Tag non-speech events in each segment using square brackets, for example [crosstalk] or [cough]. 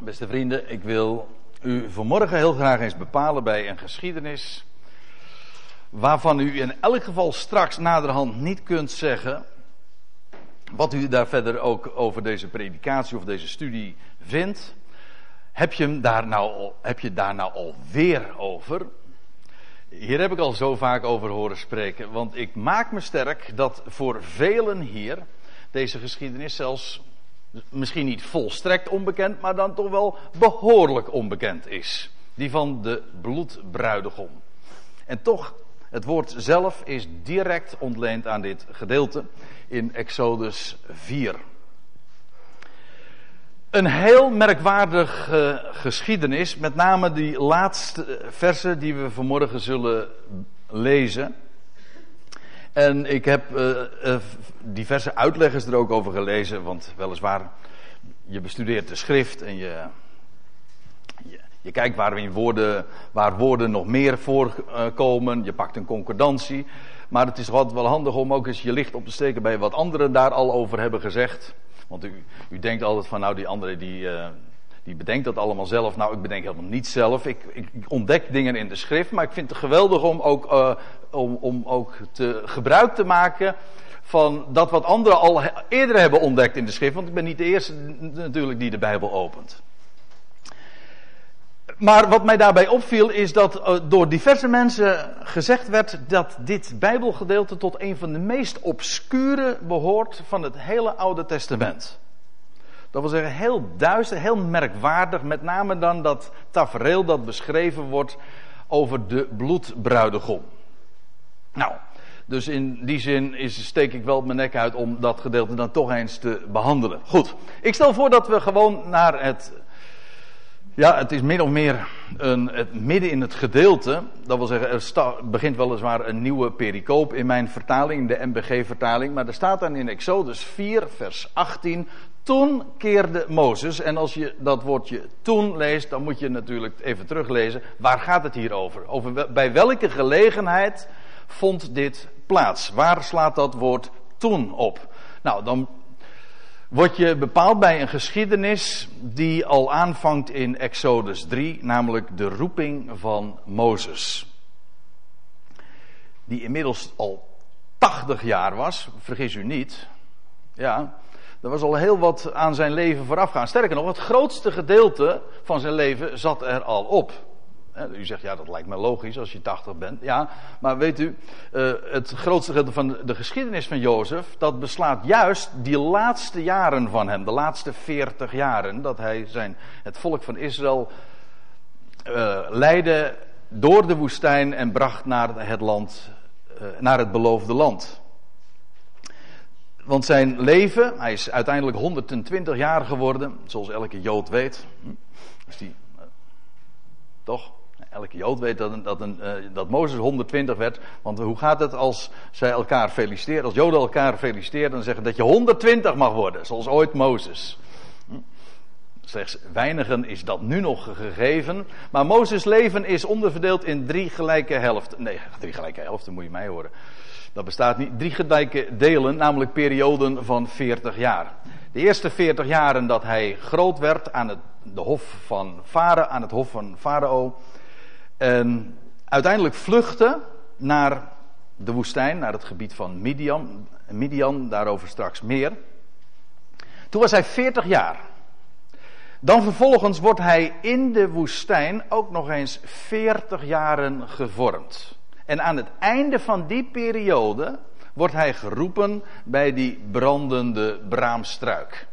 Beste vrienden, ik wil u vanmorgen heel graag eens bepalen bij een geschiedenis. waarvan u in elk geval straks naderhand niet kunt zeggen. wat u daar verder ook over deze predikatie of deze studie vindt. Heb je, daar nou, heb je daar nou alweer over? Hier heb ik al zo vaak over horen spreken, want ik maak me sterk dat voor velen hier deze geschiedenis zelfs misschien niet volstrekt onbekend, maar dan toch wel behoorlijk onbekend is. Die van de bloedbruidegom. En toch, het woord zelf is direct ontleend aan dit gedeelte in Exodus 4. Een heel merkwaardig uh, geschiedenis, met name die laatste versen die we vanmorgen zullen lezen. En ik heb uh, uh, diverse uitleggers er ook over gelezen, want weliswaar, je bestudeert de schrift en je, je, kijkt waar, woorden, waar woorden nog meer voorkomen, je pakt een concordantie. Maar het is wel handig om ook eens je licht op te steken bij wat anderen daar al over hebben gezegd. Want u, u denkt altijd van, nou, die andere die, uh, die bedenkt dat allemaal zelf. Nou, ik bedenk helemaal niet zelf. Ik, ik, ontdek dingen in de schrift, maar ik vind het geweldig om ook, om, om ook te, gebruik te maken van dat wat anderen al eerder hebben ontdekt in de schrift. Want ik ben niet de eerste natuurlijk die de Bijbel opent. Maar wat mij daarbij opviel is dat uh, door diverse mensen gezegd werd dat dit Bijbelgedeelte tot een van de meest obscure behoort van het hele Oude Testament. Dat wil zeggen heel duister, heel merkwaardig, met name dan dat tafereel dat beschreven wordt over de bloedbruidegom. Nou, dus in die zin steek ik wel mijn nek uit om dat gedeelte dan toch eens te behandelen. Goed, ik stel voor dat we gewoon naar het ja, het is min of meer een, het midden in het gedeelte. Dat wil zeggen, er begint weliswaar een nieuwe pericoop in mijn vertaling, de MBG-vertaling. Maar er staat dan in Exodus 4, vers 18. Toen keerde Mozes. En als je dat woordje toen leest, dan moet je natuurlijk even teruglezen. Waar gaat het hier over? over bij welke gelegenheid vond dit plaats? Waar slaat dat woord toen op? Nou, dan word je bepaald bij een geschiedenis die al aanvangt in Exodus 3, namelijk de roeping van Mozes. Die inmiddels al 80 jaar was, vergis u niet. Ja, er was al heel wat aan zijn leven voorafgaan. Sterker nog, het grootste gedeelte van zijn leven zat er al op. U zegt, ja, dat lijkt me logisch als je 80 bent. Ja, maar weet u, uh, het grootste gedeelte van de geschiedenis van Jozef, dat beslaat juist die laatste jaren van hem, de laatste 40 jaren, dat hij zijn, het volk van Israël uh, leidde door de woestijn en bracht naar het land, uh, naar het beloofde land. Want zijn leven, hij is uiteindelijk 120 jaar geworden, zoals elke Jood weet. Dus die, toch? Elke Jood weet dat, dat, een, uh, dat Mozes 120 werd. Want hoe gaat het als zij elkaar feliciteren? Als Joden elkaar feliciteren, dan zeggen dat je 120 mag worden, zoals ooit Mozes. Hm? Slechts weinigen is dat nu nog gegeven. Maar Mozes' leven is onderverdeeld in drie gelijke helften. Nee, [laughs] drie gelijke helften moet je mij horen. Dat bestaat niet. Drie gelijke delen, namelijk perioden van 40 jaar. De eerste 40 jaren dat hij groot werd aan het, de hof van Farao, aan het hof van Farao. En uiteindelijk vluchtte naar de woestijn, naar het gebied van Midian. Midian, daarover straks meer. Toen was hij 40 jaar. Dan vervolgens wordt hij in de woestijn ook nog eens 40 jaren gevormd. En aan het einde van die periode wordt hij geroepen bij die brandende braamstruik.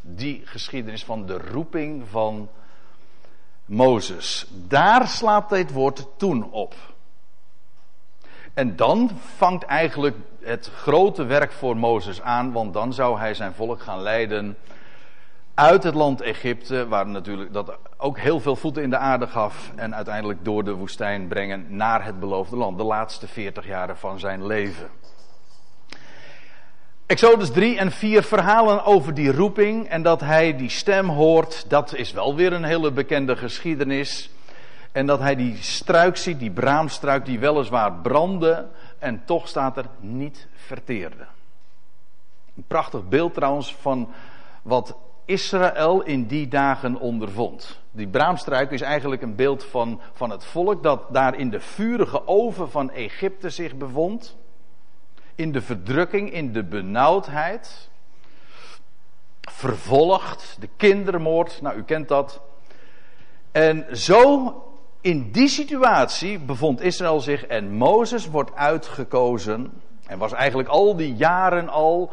Die geschiedenis van de roeping van Mozes. Daar slaat dit woord toen op. En dan vangt eigenlijk het grote werk voor Mozes aan, want dan zou hij zijn volk gaan leiden uit het land Egypte, waar natuurlijk dat ook heel veel voeten in de aarde gaf, en uiteindelijk door de woestijn brengen naar het beloofde land, de laatste 40 jaren van zijn leven. Exodus 3 en 4 verhalen over die roeping en dat hij die stem hoort, dat is wel weer een hele bekende geschiedenis. En dat hij die struik ziet, die braamstruik, die weliswaar brandde en toch staat er niet verteerde. Een prachtig beeld trouwens van wat Israël in die dagen ondervond. Die braamstruik is eigenlijk een beeld van, van het volk dat daar in de vurige oven van Egypte zich bevond. In de verdrukking, in de benauwdheid. Vervolgd, de kindermoord, nou u kent dat. En zo in die situatie bevond Israël zich en Mozes wordt uitgekozen. En was eigenlijk al die jaren al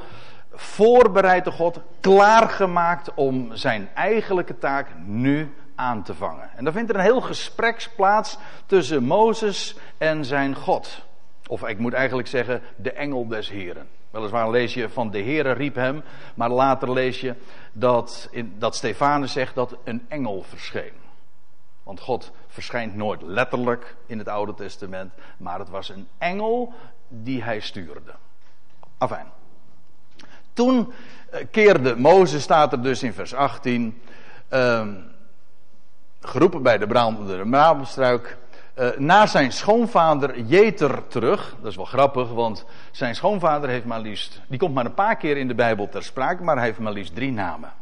voorbereid door God, klaargemaakt om zijn eigenlijke taak nu aan te vangen. En dan vindt er een heel gesprek plaats tussen Mozes en zijn God. Of ik moet eigenlijk zeggen, de engel des Heren. Weliswaar lees je van de Heere riep hem, maar later lees je dat, in, dat Stefanus zegt dat een engel verscheen. Want God verschijnt nooit letterlijk in het Oude Testament, maar het was een engel die hij stuurde. Afijn. Toen eh, keerde Mozes, staat er dus in vers 18, uh, geroepen bij de brandende Mabelstruik, uh, naar zijn schoonvader Jeter terug. Dat is wel grappig, want zijn schoonvader heeft maar liefst, die komt maar een paar keer in de Bijbel ter sprake, maar hij heeft maar liefst drie namen.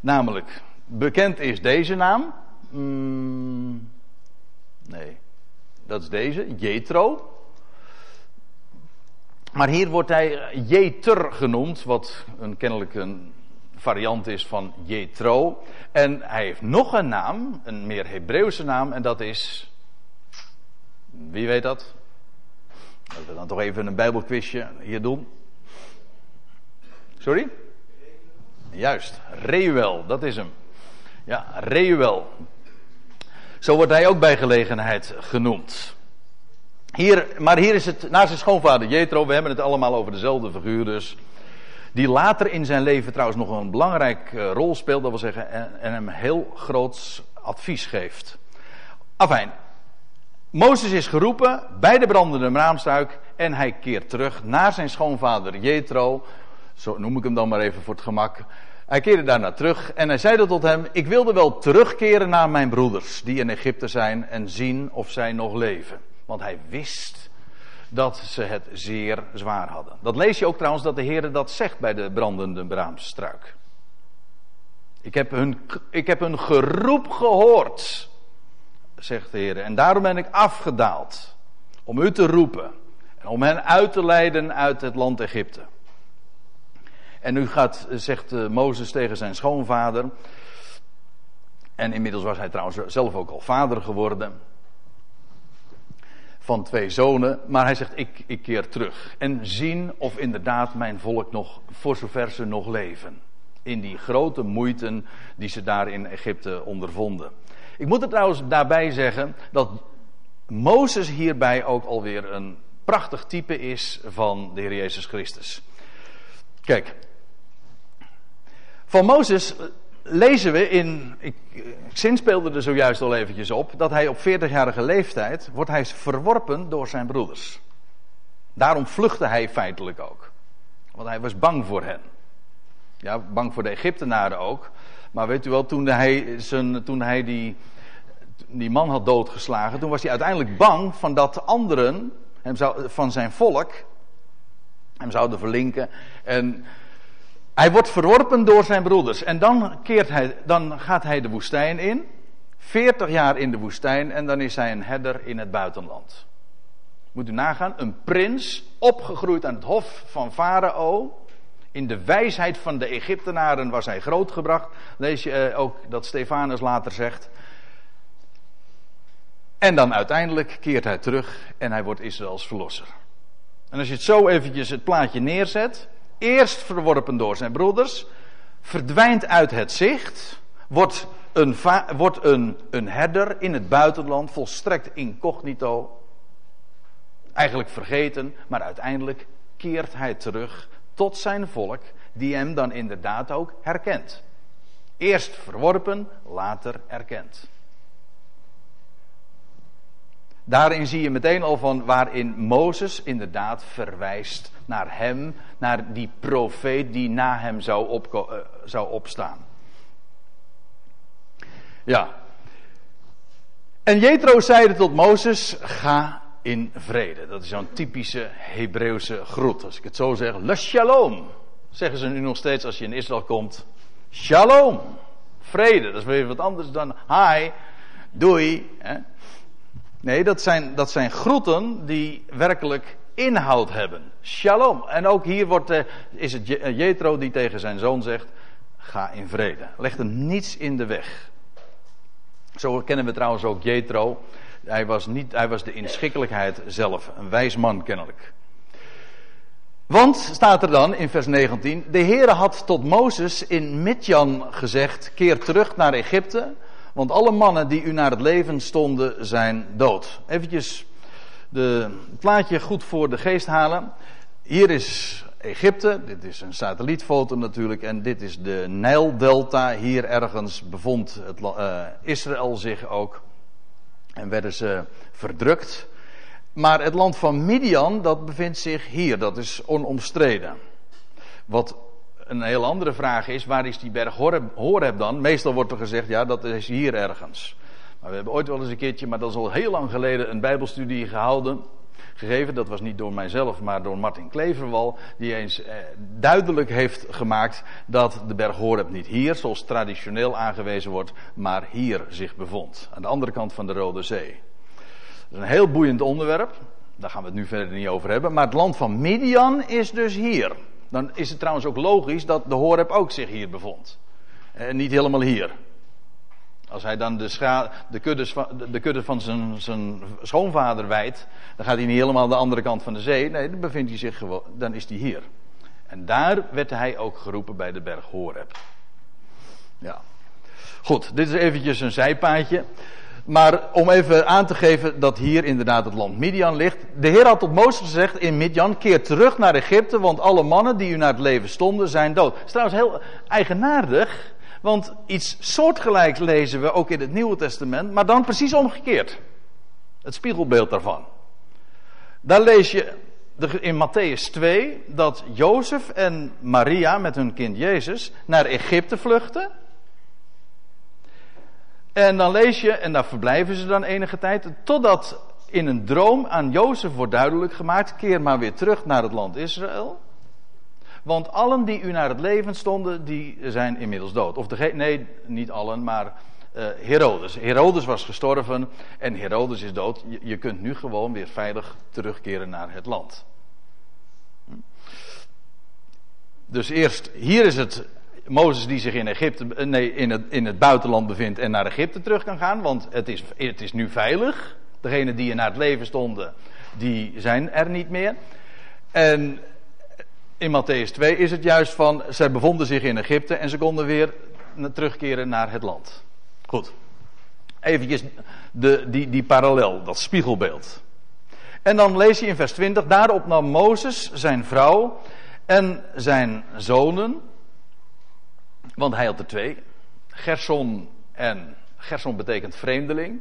Namelijk, bekend is deze naam. Mm, nee, dat is deze, Jetro. Maar hier wordt hij Jeter genoemd, wat een, kennelijk een variant is van Jetro. En hij heeft nog een naam, een meer Hebreeuwse naam, en dat is. Wie weet dat? Laten we dan toch even een Bijbelquizje hier doen. Sorry? Juist, Reuel, dat is hem. Ja, Reuel. Zo wordt hij ook bij gelegenheid genoemd. Hier, maar hier is het, naar zijn schoonvader Jethro, we hebben het allemaal over dezelfde figuur dus. Die later in zijn leven trouwens nog een belangrijke eh, rol speelt, dat wil zeggen, en, en hem heel groots advies geeft. Afijn, Mozes is geroepen bij de brandende braamstruik en hij keert terug naar zijn schoonvader Jethro. Zo noem ik hem dan maar even voor het gemak. Hij keerde daarna terug en hij zeide tot hem: Ik wilde wel terugkeren naar mijn broeders die in Egypte zijn en zien of zij nog leven. Want hij wist dat ze het zeer zwaar hadden. Dat lees je ook trouwens dat de Heer dat zegt bij de brandende braamstruik. Ik heb hun, ik heb hun geroep gehoord, zegt de Heer. En daarom ben ik afgedaald. Om u te roepen. En om hen uit te leiden uit het land Egypte. En nu gaat, zegt eh, Mozes tegen zijn schoonvader. En inmiddels was hij trouwens zelf ook al vader geworden van twee zonen. Maar hij zegt, ik, ik keer terug. En zien of inderdaad mijn volk nog, voor zover ze nog leven. In die grote moeiten die ze daar in Egypte ondervonden. Ik moet er trouwens daarbij zeggen dat Mozes hierbij ook alweer een prachtig type is van de Heer Jezus Christus. Kijk, van Mozes lezen we in, ik, Zin speelde er zojuist al eventjes op, dat hij op 40-jarige leeftijd wordt hij verworpen door zijn broeders. Daarom vluchtte hij feitelijk ook. Want hij was bang voor hen. Ja, bang voor de Egyptenaren ook. Maar weet u wel, toen hij, zijn, toen hij die, die man had doodgeslagen, toen was hij uiteindelijk bang van dat anderen, hem zou, van zijn volk, hem zouden verlinken. En hij wordt verworpen door zijn broeders. En dan, keert hij, dan gaat hij de woestijn in. 40 jaar in de woestijn. En dan is hij een herder in het buitenland. Moet u nagaan. Een prins. Opgegroeid aan het hof van Farao. In de wijsheid van de Egyptenaren was hij grootgebracht. Lees je eh, ook dat Stefanus later zegt. En dan uiteindelijk keert hij terug en hij wordt Israëls verlosser. En als je het zo eventjes het plaatje neerzet eerst verworpen door zijn broeders, verdwijnt uit het zicht, wordt een, wordt een, een herder in het buitenland, volstrekt incognito, eigenlijk vergeten, maar uiteindelijk keert hij terug tot zijn volk, die hem dan inderdaad ook herkent. Eerst verworpen, later erkend. Daarin zie je meteen al van waarin Mozes inderdaad verwijst naar hem, naar die profeet die na hem zou, op, uh, zou opstaan. Ja. En Jethro zeide tot Mozes: Ga in vrede. Dat is zo'n typische Hebreeuwse groet. Als ik het zo zeg, le shalom. Zeggen ze nu nog steeds als je in Israël komt. Shalom. Vrede. Dat is weer wat anders dan hi, doei. Hè? Nee, dat zijn, dat zijn groeten die werkelijk inhoud hebben. Shalom. En ook hier wordt, uh, is het Jethro die tegen zijn zoon zegt: Ga in vrede. Leg er niets in de weg. Zo kennen we trouwens ook Jethro. Hij was, niet, hij was de inschikkelijkheid zelf. Een wijs man kennelijk. Want, staat er dan in vers 19, de Heere had tot Mozes in Midjan gezegd, keer terug naar Egypte, want alle mannen die u naar het leven stonden zijn dood. Eventjes de, het plaatje goed voor de geest halen. Hier is Egypte, dit is een satellietfoto natuurlijk, en dit is de Nijldelta. Hier ergens bevond het, uh, Israël zich ook en werden ze verdrukt. Maar het land van Midian, dat bevindt zich hier, dat is onomstreden. Wat een heel andere vraag is, waar is die berg Horeb dan? Meestal wordt er gezegd, ja, dat is hier ergens. Maar we hebben ooit wel eens een keertje, maar dat is al heel lang geleden, een bijbelstudie gehouden. Gegeven, dat was niet door mijzelf, maar door Martin Kleverwal. Die eens eh, duidelijk heeft gemaakt dat de berg Horeb niet hier, zoals traditioneel aangewezen wordt, maar hier zich bevond. Aan de andere kant van de Rode Zee. Dat is een heel boeiend onderwerp. Daar gaan we het nu verder niet over hebben. Maar het land van Midian is dus hier. Dan is het trouwens ook logisch dat de Horeb ook zich hier bevond. Eh, niet helemaal hier. Als hij dan de, de, kuddes van, de kudde van zijn, zijn schoonvader wijdt, dan gaat hij niet helemaal de andere kant van de zee. Nee, dan bevindt hij zich gewoon, dan is hij hier. En daar werd hij ook geroepen bij de berg Horeb. Ja. Goed, dit is eventjes een zijpaadje. Maar om even aan te geven dat hier inderdaad het land Midian ligt. De Heer had tot Mozes gezegd in Midian, keer terug naar Egypte, want alle mannen die u naar het leven stonden zijn dood. Het is trouwens heel eigenaardig, want iets soortgelijks lezen we ook in het Nieuwe Testament, maar dan precies omgekeerd. Het spiegelbeeld daarvan. Daar lees je in Matthäus 2 dat Jozef en Maria met hun kind Jezus naar Egypte vluchten. En dan lees je, en daar verblijven ze dan enige tijd, totdat in een droom aan Jozef wordt duidelijk gemaakt, keer maar weer terug naar het land Israël. Want allen die u naar het leven stonden, die zijn inmiddels dood. Of de, nee, niet allen, maar uh, Herodes. Herodes was gestorven en Herodes is dood. Je, je kunt nu gewoon weer veilig terugkeren naar het land. Hm. Dus eerst, hier is het Mozes die zich in Egypte, eh, nee, in het, in het buitenland bevindt en naar Egypte terug kan gaan, want het is, het is nu veilig. Degenen die er naar het leven stonden, die zijn er niet meer. En in Matthäus 2 is het juist van, zij bevonden zich in Egypte en ze konden weer terugkeren naar het land. Goed. Eventjes de, die, die parallel, dat spiegelbeeld. En dan lees je in vers 20, daarop nam Mozes zijn vrouw en zijn zonen want hij had er twee. Gerson en Gerson betekent vreemdeling.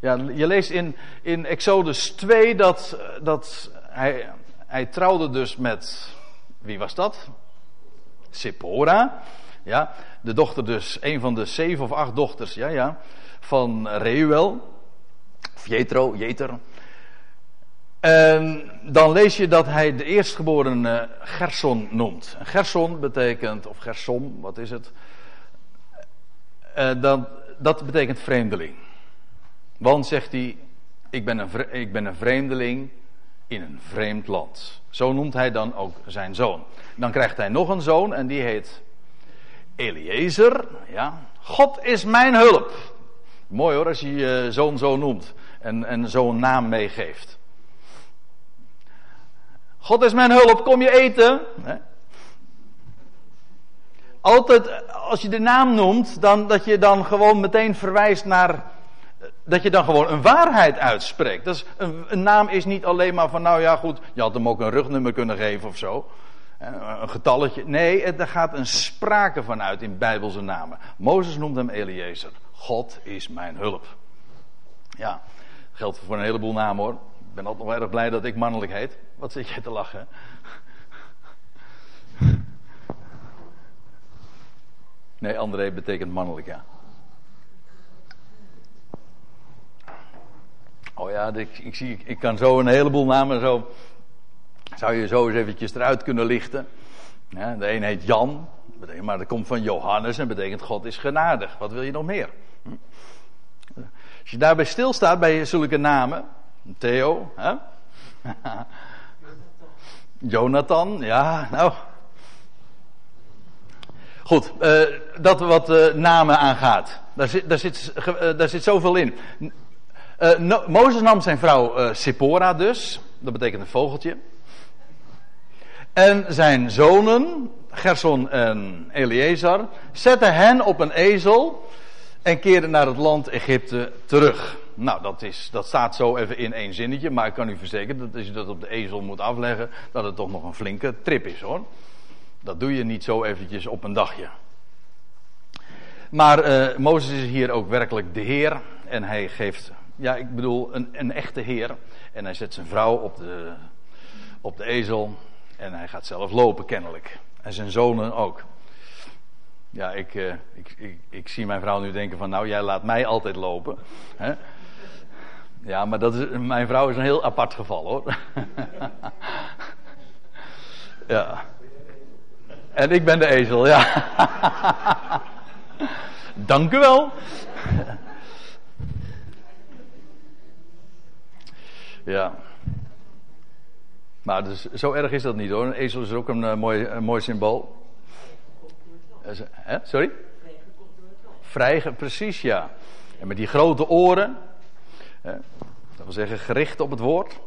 Ja, je leest in, in Exodus 2 dat, dat hij, hij trouwde dus met, wie was dat? Sephora. Ja, de dochter dus, een van de zeven of acht dochters, ja, ja, van Reuel. Of Jetro, Jeter. En dan lees je dat hij de eerstgeboren Gerson noemt. Gerson betekent, of Gersom, wat is het? Uh, dat, dat betekent vreemdeling. Want zegt hij, ik ben, een, ik ben een vreemdeling in een vreemd land. Zo noemt hij dan ook zijn zoon. Dan krijgt hij nog een zoon en die heet Eliezer. Ja. God is mijn hulp. Mooi hoor, als je je zoon zo noemt en, en zo'n naam meegeeft. God is mijn hulp, kom je eten? Altijd als je de naam noemt, dan, dat je dan gewoon meteen verwijst naar. Dat je dan gewoon een waarheid uitspreekt. Dat is, een, naam is niet alleen maar van, nou ja, goed, je had hem ook een rugnummer kunnen geven of zo. Een getalletje. Nee, er gaat een sprake van uit in Bijbelse namen. Mozes noemt hem Eliezer. God is mijn hulp. Ja, geldt voor een heleboel namen hoor. Ik ben altijd nog erg blij dat ik mannelijk heet. Wat zit jij te lachen? Nee, André betekent mannelijk, ja. Oh ja, ik, ik, zie, ik kan zo een heleboel namen zo. Zou je zo eens eventjes eruit kunnen lichten. Ja, de een heet Jan, maar dat komt van Johannes en betekent God is genadig. Wat wil je nog meer? Hm? Als je daarbij stilstaat bij zulke namen, Theo, hè? [laughs] Jonathan, ja, nou. Goed, uh, dat wat uh, namen aangaat. Daar zit, daar, zit, uh, daar zit zoveel in. No, Mozes nam zijn vrouw Sippora dus. Dat betekent een vogeltje. En zijn zonen, Gerson en Eleazar, zetten hen op een ezel en keerden naar het land Egypte terug. Nou, dat, is, dat staat zo even in één zinnetje, maar ik kan u verzekeren dat als je dat op de ezel moet afleggen, dat het toch nog een flinke trip is hoor. Dat doe je niet zo eventjes op een dagje. Maar uh, Mozes is hier ook werkelijk de Heer en hij geeft, ja ik bedoel, een, een echte Heer. En hij zet zijn vrouw op de, op de ezel en hij gaat zelf lopen kennelijk. En zijn zonen ook. Ja, ik, uh, ik, ik, ik, zie mijn vrouw nu denken van, nou jij laat mij altijd lopen. Hè? Ja, maar dat is, mijn vrouw is een heel apart geval hoor. [laughs] ja. En ik ben de ezel, ja. [laughs] Dank u wel. Ja. Maar dus, zo erg is dat niet hoor. Een ezel is ook een, uh, mooi, mooi symbool. Hè? Sorry? Vrij, precies ja. En met die grote oren. Hè? Dat wil zeggen gericht op het woord.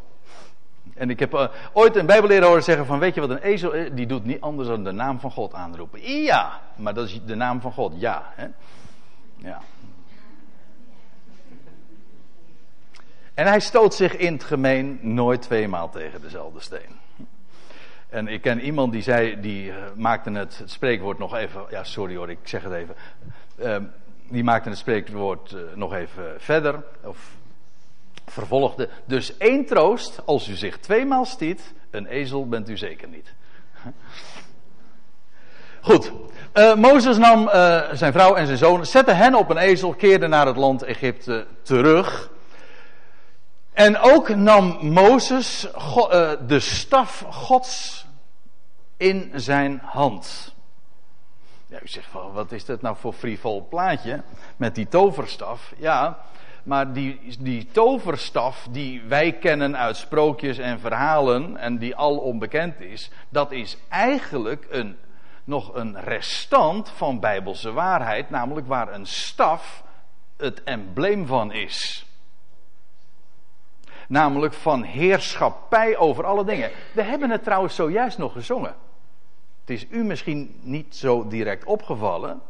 En ik heb ooit een bijbelleraar horen zeggen van weet je wat een ezel is? Die doet niet anders dan de naam van God aanroepen. Ja, maar dat is de naam van God. Ja. Hè? Ja. En hij stoot zich in het gemeen nooit tweemaal tegen dezelfde steen. En ik ken iemand die zei, die uh, maakte het, spreekwoord nog even, ja sorry hoor, ik zeg het even. Uh, die maakte het spreekwoord uh, nog even verder, of vervolgde. Dus één troost, als u zich tweemaal stiet, een ezel bent u zeker niet. Goed, uh, Mozes nam zijn vrouw en zijn zoon, zette hen op een ezel, keerde naar het land Egypte terug. En ook nam Mozes uh, de staf Gods in zijn hand. Ja, u zegt van, wat is dat nou voor frivol plaatje met die toverstaf? Ja, maar die, die toverstaf die wij kennen uit sprookjes en verhalen en die al onbekend is, dat is eigenlijk een, nog een restant van bijbelse waarheid, namelijk waar een staf het embleem van is. Namelijk van heerschappij over alle dingen. We hebben het trouwens zojuist nog gezongen. Het is u misschien niet zo direct opgevallen.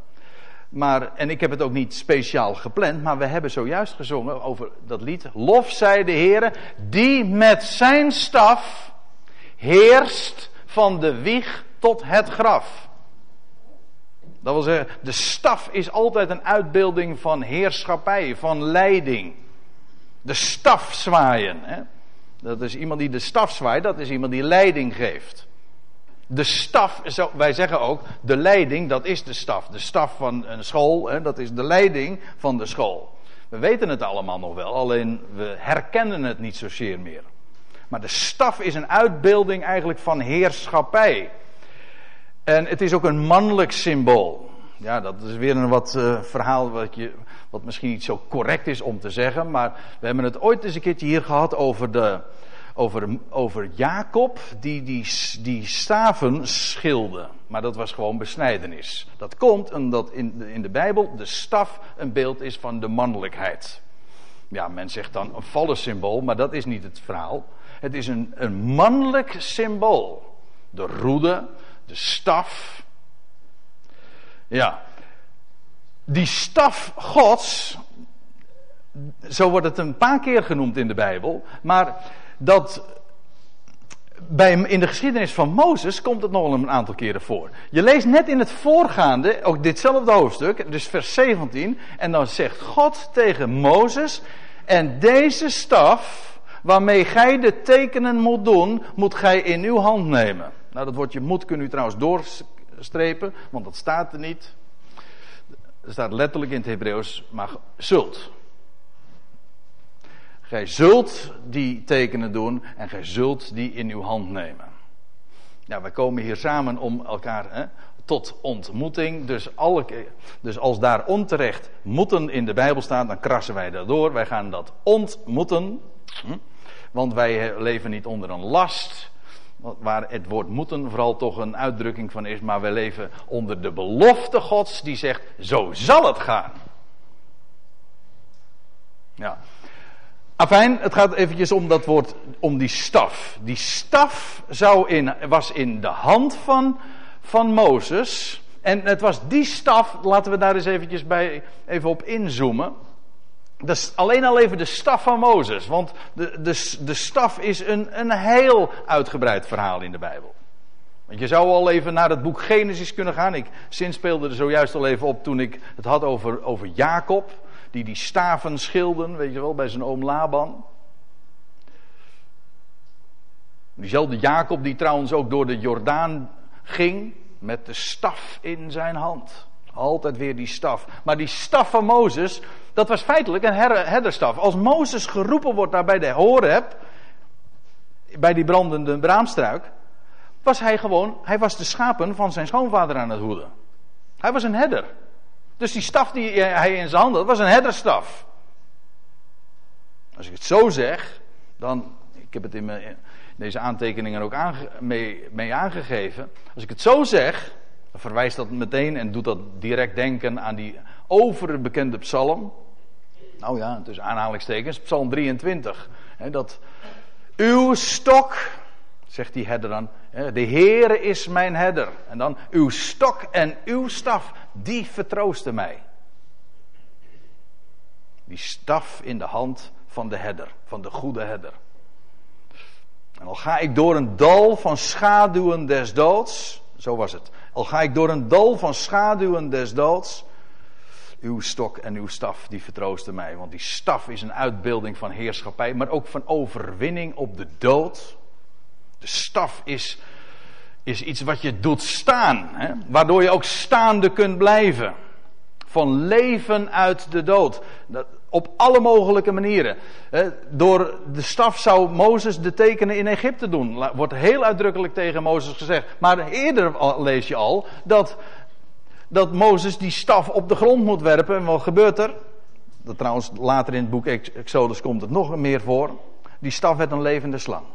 Maar, en ik heb het ook niet speciaal gepland, maar we hebben zojuist gezongen over dat lied. Lof zij de Heer, die met zijn staf heerst van de wieg tot het graf. Dat wil zeggen, de staf is altijd een uitbeelding van heerschappij, van leiding. De staf zwaaien. Hè? Dat is iemand die de staf zwaait, dat is iemand die leiding geeft. De staf, wij zeggen ook, de leiding, dat is de staf. De staf van een school, hè, dat is de leiding van de school. We weten het allemaal nog wel, alleen we herkennen het niet zozeer meer. Maar de staf is een uitbeelding eigenlijk van heerschappij. En het is ook een mannelijk symbool. Ja, dat is weer een wat uh, verhaal wat, je, wat misschien niet zo correct is om te zeggen. Maar we hebben het ooit eens een keertje hier gehad over de, over, over Jacob die, die die staven schilde. Maar dat was gewoon besnijdenis. Dat komt omdat in de, in de Bijbel de staf een beeld is van de mannelijkheid. Ja, men zegt dan een vallen symbool, maar dat is niet het verhaal. Het is een, een mannelijk symbool. De roede, de staf. Ja. Die staf Gods, zo wordt het een paar keer genoemd in de Bijbel, maar dat bij, in de geschiedenis van Mozes komt het nog een aantal keren voor. Je leest net in het voorgaande, ook ditzelfde hoofdstuk, dus vers 17, en dan zegt God tegen Mozes, en deze staf, waarmee gij de tekenen moet doen, moet gij in uw hand nemen. Nou, dat woordje moet kun u trouwens doorstrepen, want dat staat er niet. Staat letterlijk in het Hebreeuws, maar zult. Gij zult die tekenen doen en gij zult die in uw hand nemen. Ja, wij komen hier samen om elkaar hè, tot ontmoeting. Dus, alle, dus als daar onterecht moeten in de Bijbel staat, dan krassen wij daardoor. Wij gaan dat ontmoeten. Hm? Want wij leven niet onder een last. Waar het woord moeten vooral toch een uitdrukking van is. Maar wij leven onder de belofte Gods die zegt: zo zal het gaan. Ja. Afijn, het gaat eventjes om dat woord, om die staf. Die staf zou in, was in de hand van, van Mozes. En het was die staf, laten we daar eens eventjes bij, even op inzoomen. Dat is alleen al even de staf van Mozes. Want de, de, de staf is een, een heel uitgebreid verhaal in de Bijbel. Want je zou al even naar het boek Genesis kunnen gaan. Ik speelde er zojuist al even op toen ik het had over, over Jacob die die staven schilden, weet je wel, bij zijn oom Laban. Diezelfde Jacob die trouwens ook door de Jordaan ging met de staf in zijn hand. Altijd weer die staf. Maar die staf van Mozes, dat was feitelijk een herderstaf. Als Mozes geroepen wordt daar bij de Horeb, bij die brandende braamstruik, was hij gewoon, hij was de schapen van zijn schoonvader aan het hoeden. Hij was een herder. Dus die staf die hij in zijn handen had, was een herderstaf. Als ik het zo zeg, dan. Ik heb het in, mijn, deze aantekeningen ook mee, mee aangegeven. Als ik het zo zeg, verwijst dat meteen en doet dat direct denken aan die overbekende psalm. Nou ja, tussen aanhalingstekens, psalm 23. Hè, dat uw stok, zegt die herder dan, de Heere is mijn herder. En dan uw stok en uw staf, die vertroosten mij. Die staf in de hand van de herder, van de goede herder. En al ga ik door een dal van schaduwen des doods, zo was het. Al ga ik door een dal van schaduwen des doods, uw stok en uw staf, die vertroosten mij. Want die staf is een uitbeelding van heerschappij, maar ook van overwinning op de dood. De staf is, is iets wat je doet staan, hè? waardoor je ook staande kunt blijven. Van leven uit de dood. Dat, op alle mogelijke manieren. Door de staf zou Mozes de tekenen in Egypte doen. Wordt heel uitdrukkelijk tegen Mozes gezegd. Maar eerder lees je al dat, dat Mozes die staf op de grond moet werpen. En wat gebeurt er? Dat trouwens later in het boek Exodus komt het nog meer voor. Die staf werd een levende slang.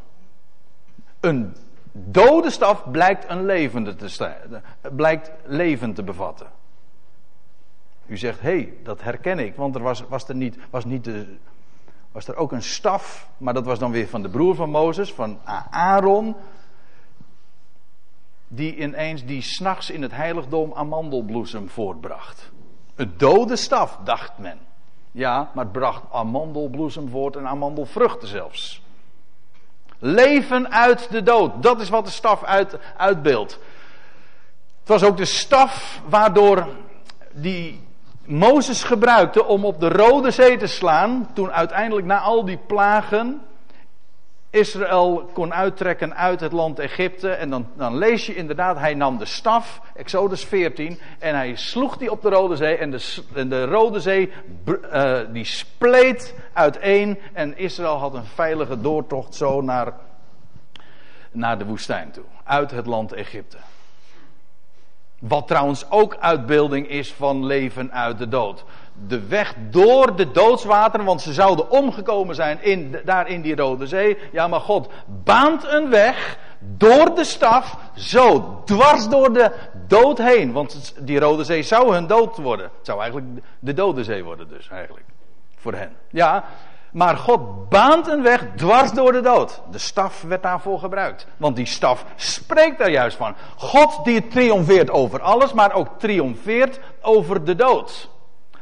Een dode staf blijkt een levende te blijkt leven te bevatten. U zegt, hé, hey, dat herken ik, want er was, was er niet, was niet de, was er ook een staf, maar dat was dan weer van de broer van Mozes, van Aaron, die ineens die s'nachts in het heiligdom amandelbloesem voortbracht. Een dode staf, dacht men. Ja, maar het bracht amandelbloesem voort en amandelvruchten zelfs. Leven uit de dood. Dat is wat de staf uit, uitbeeldt. Het was ook de staf waardoor die Mozes gebruikte om op de Rode Zee te slaan. Toen uiteindelijk na al die plagen Israël kon uittrekken uit het land Egypte. En dan, dan lees je inderdaad, hij nam de staf, Exodus 14, en hij sloeg die op de Rode Zee. En de, de Rode Zee uh, die spleet uiteen. En Israël had een veilige doortocht zo naar, naar de woestijn toe. Uit het land Egypte. Wat trouwens ook uitbeelding is van leven uit de dood de weg door de doodswateren, want ze zouden omgekomen zijn in, daar in die Rode Zee. Ja, maar God baant een weg door de staf, zo dwars door de dood heen. Want die Rode Zee zou hun dood worden. Het zou eigenlijk de Dode Zee worden dus eigenlijk. Voor hen. Ja, maar God baant een weg dwars door de dood. De staf werd daarvoor gebruikt. Want die staf spreekt daar juist van. God die triomfeert over alles, maar ook triomfeert over de dood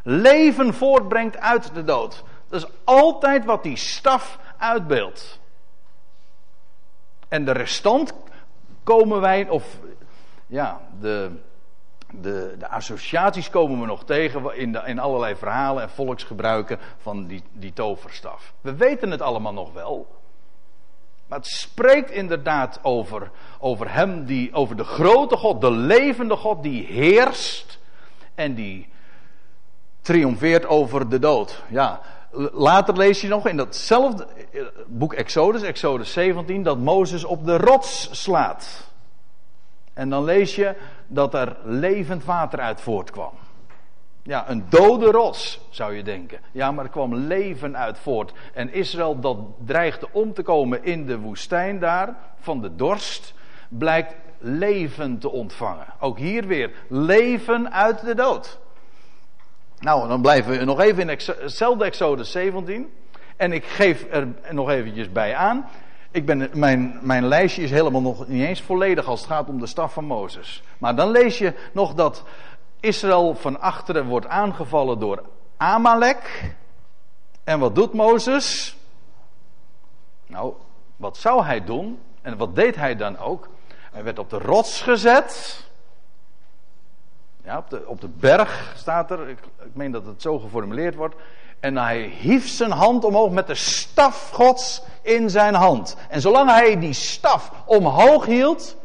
leven voortbrengt uit de dood. Dat is altijd wat die staf uitbeeldt. En de restant komen wij, of ja, de, de, de associaties komen we nog tegen in, de, in allerlei verhalen en volksgebruiken van die, die toverstaf. We weten het allemaal nog wel. Maar het spreekt inderdaad over, over hem, die, over de grote God, de levende God die heerst en die triomfeert over de dood. Ja, later lees je nog in datzelfde eh, boek Exodus, Exodus 17, dat Mozes op de rots slaat. En dan lees je dat er levend water uit voortkwam. Ja, een dode rots, zou je denken. Ja, maar er kwam leven uit voort. En Israël, dat dreigde om te komen in de woestijn daar, van de dorst, blijkt leven te ontvangen. Ook hier weer, leven uit de dood. Nou, dan blijven we nog even in hetzelfde Exodus 17. En ik geef er nog eventjes bij aan. Ik ben, mijn, mijn lijstje is helemaal nog niet eens volledig als het gaat om de staf van Mozes. Maar dan lees je nog dat Israël van achteren wordt aangevallen door Amalek. En wat doet Mozes? Nou, wat zou hij doen? En wat deed hij dan ook? Hij werd op de rots gezet. Ja, op de, op de berg staat er. Ik, ik meen dat het zo geformuleerd wordt. En hij hief zijn hand omhoog met de staf Gods in zijn hand. En zolang hij die staf omhoog hield,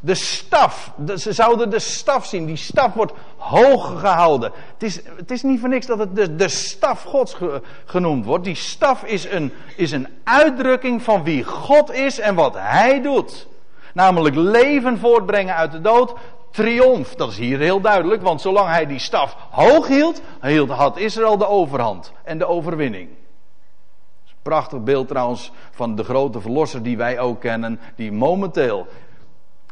de staf, ze zouden de staf zien. Die staf wordt hoog gehouden. Het is, het is niet voor niks dat het de, de staf Gods genoemd wordt. Die staf is een, is een uitdrukking van wie God is en wat Hij doet. Namelijk leven voortbrengen uit de dood. Triomf, dat is hier heel duidelijk, want zolang hij die staf hoog hield, had Israël de overhand en de overwinning. Prachtig beeld trouwens van de grote verlosser die wij ook kennen, die momenteel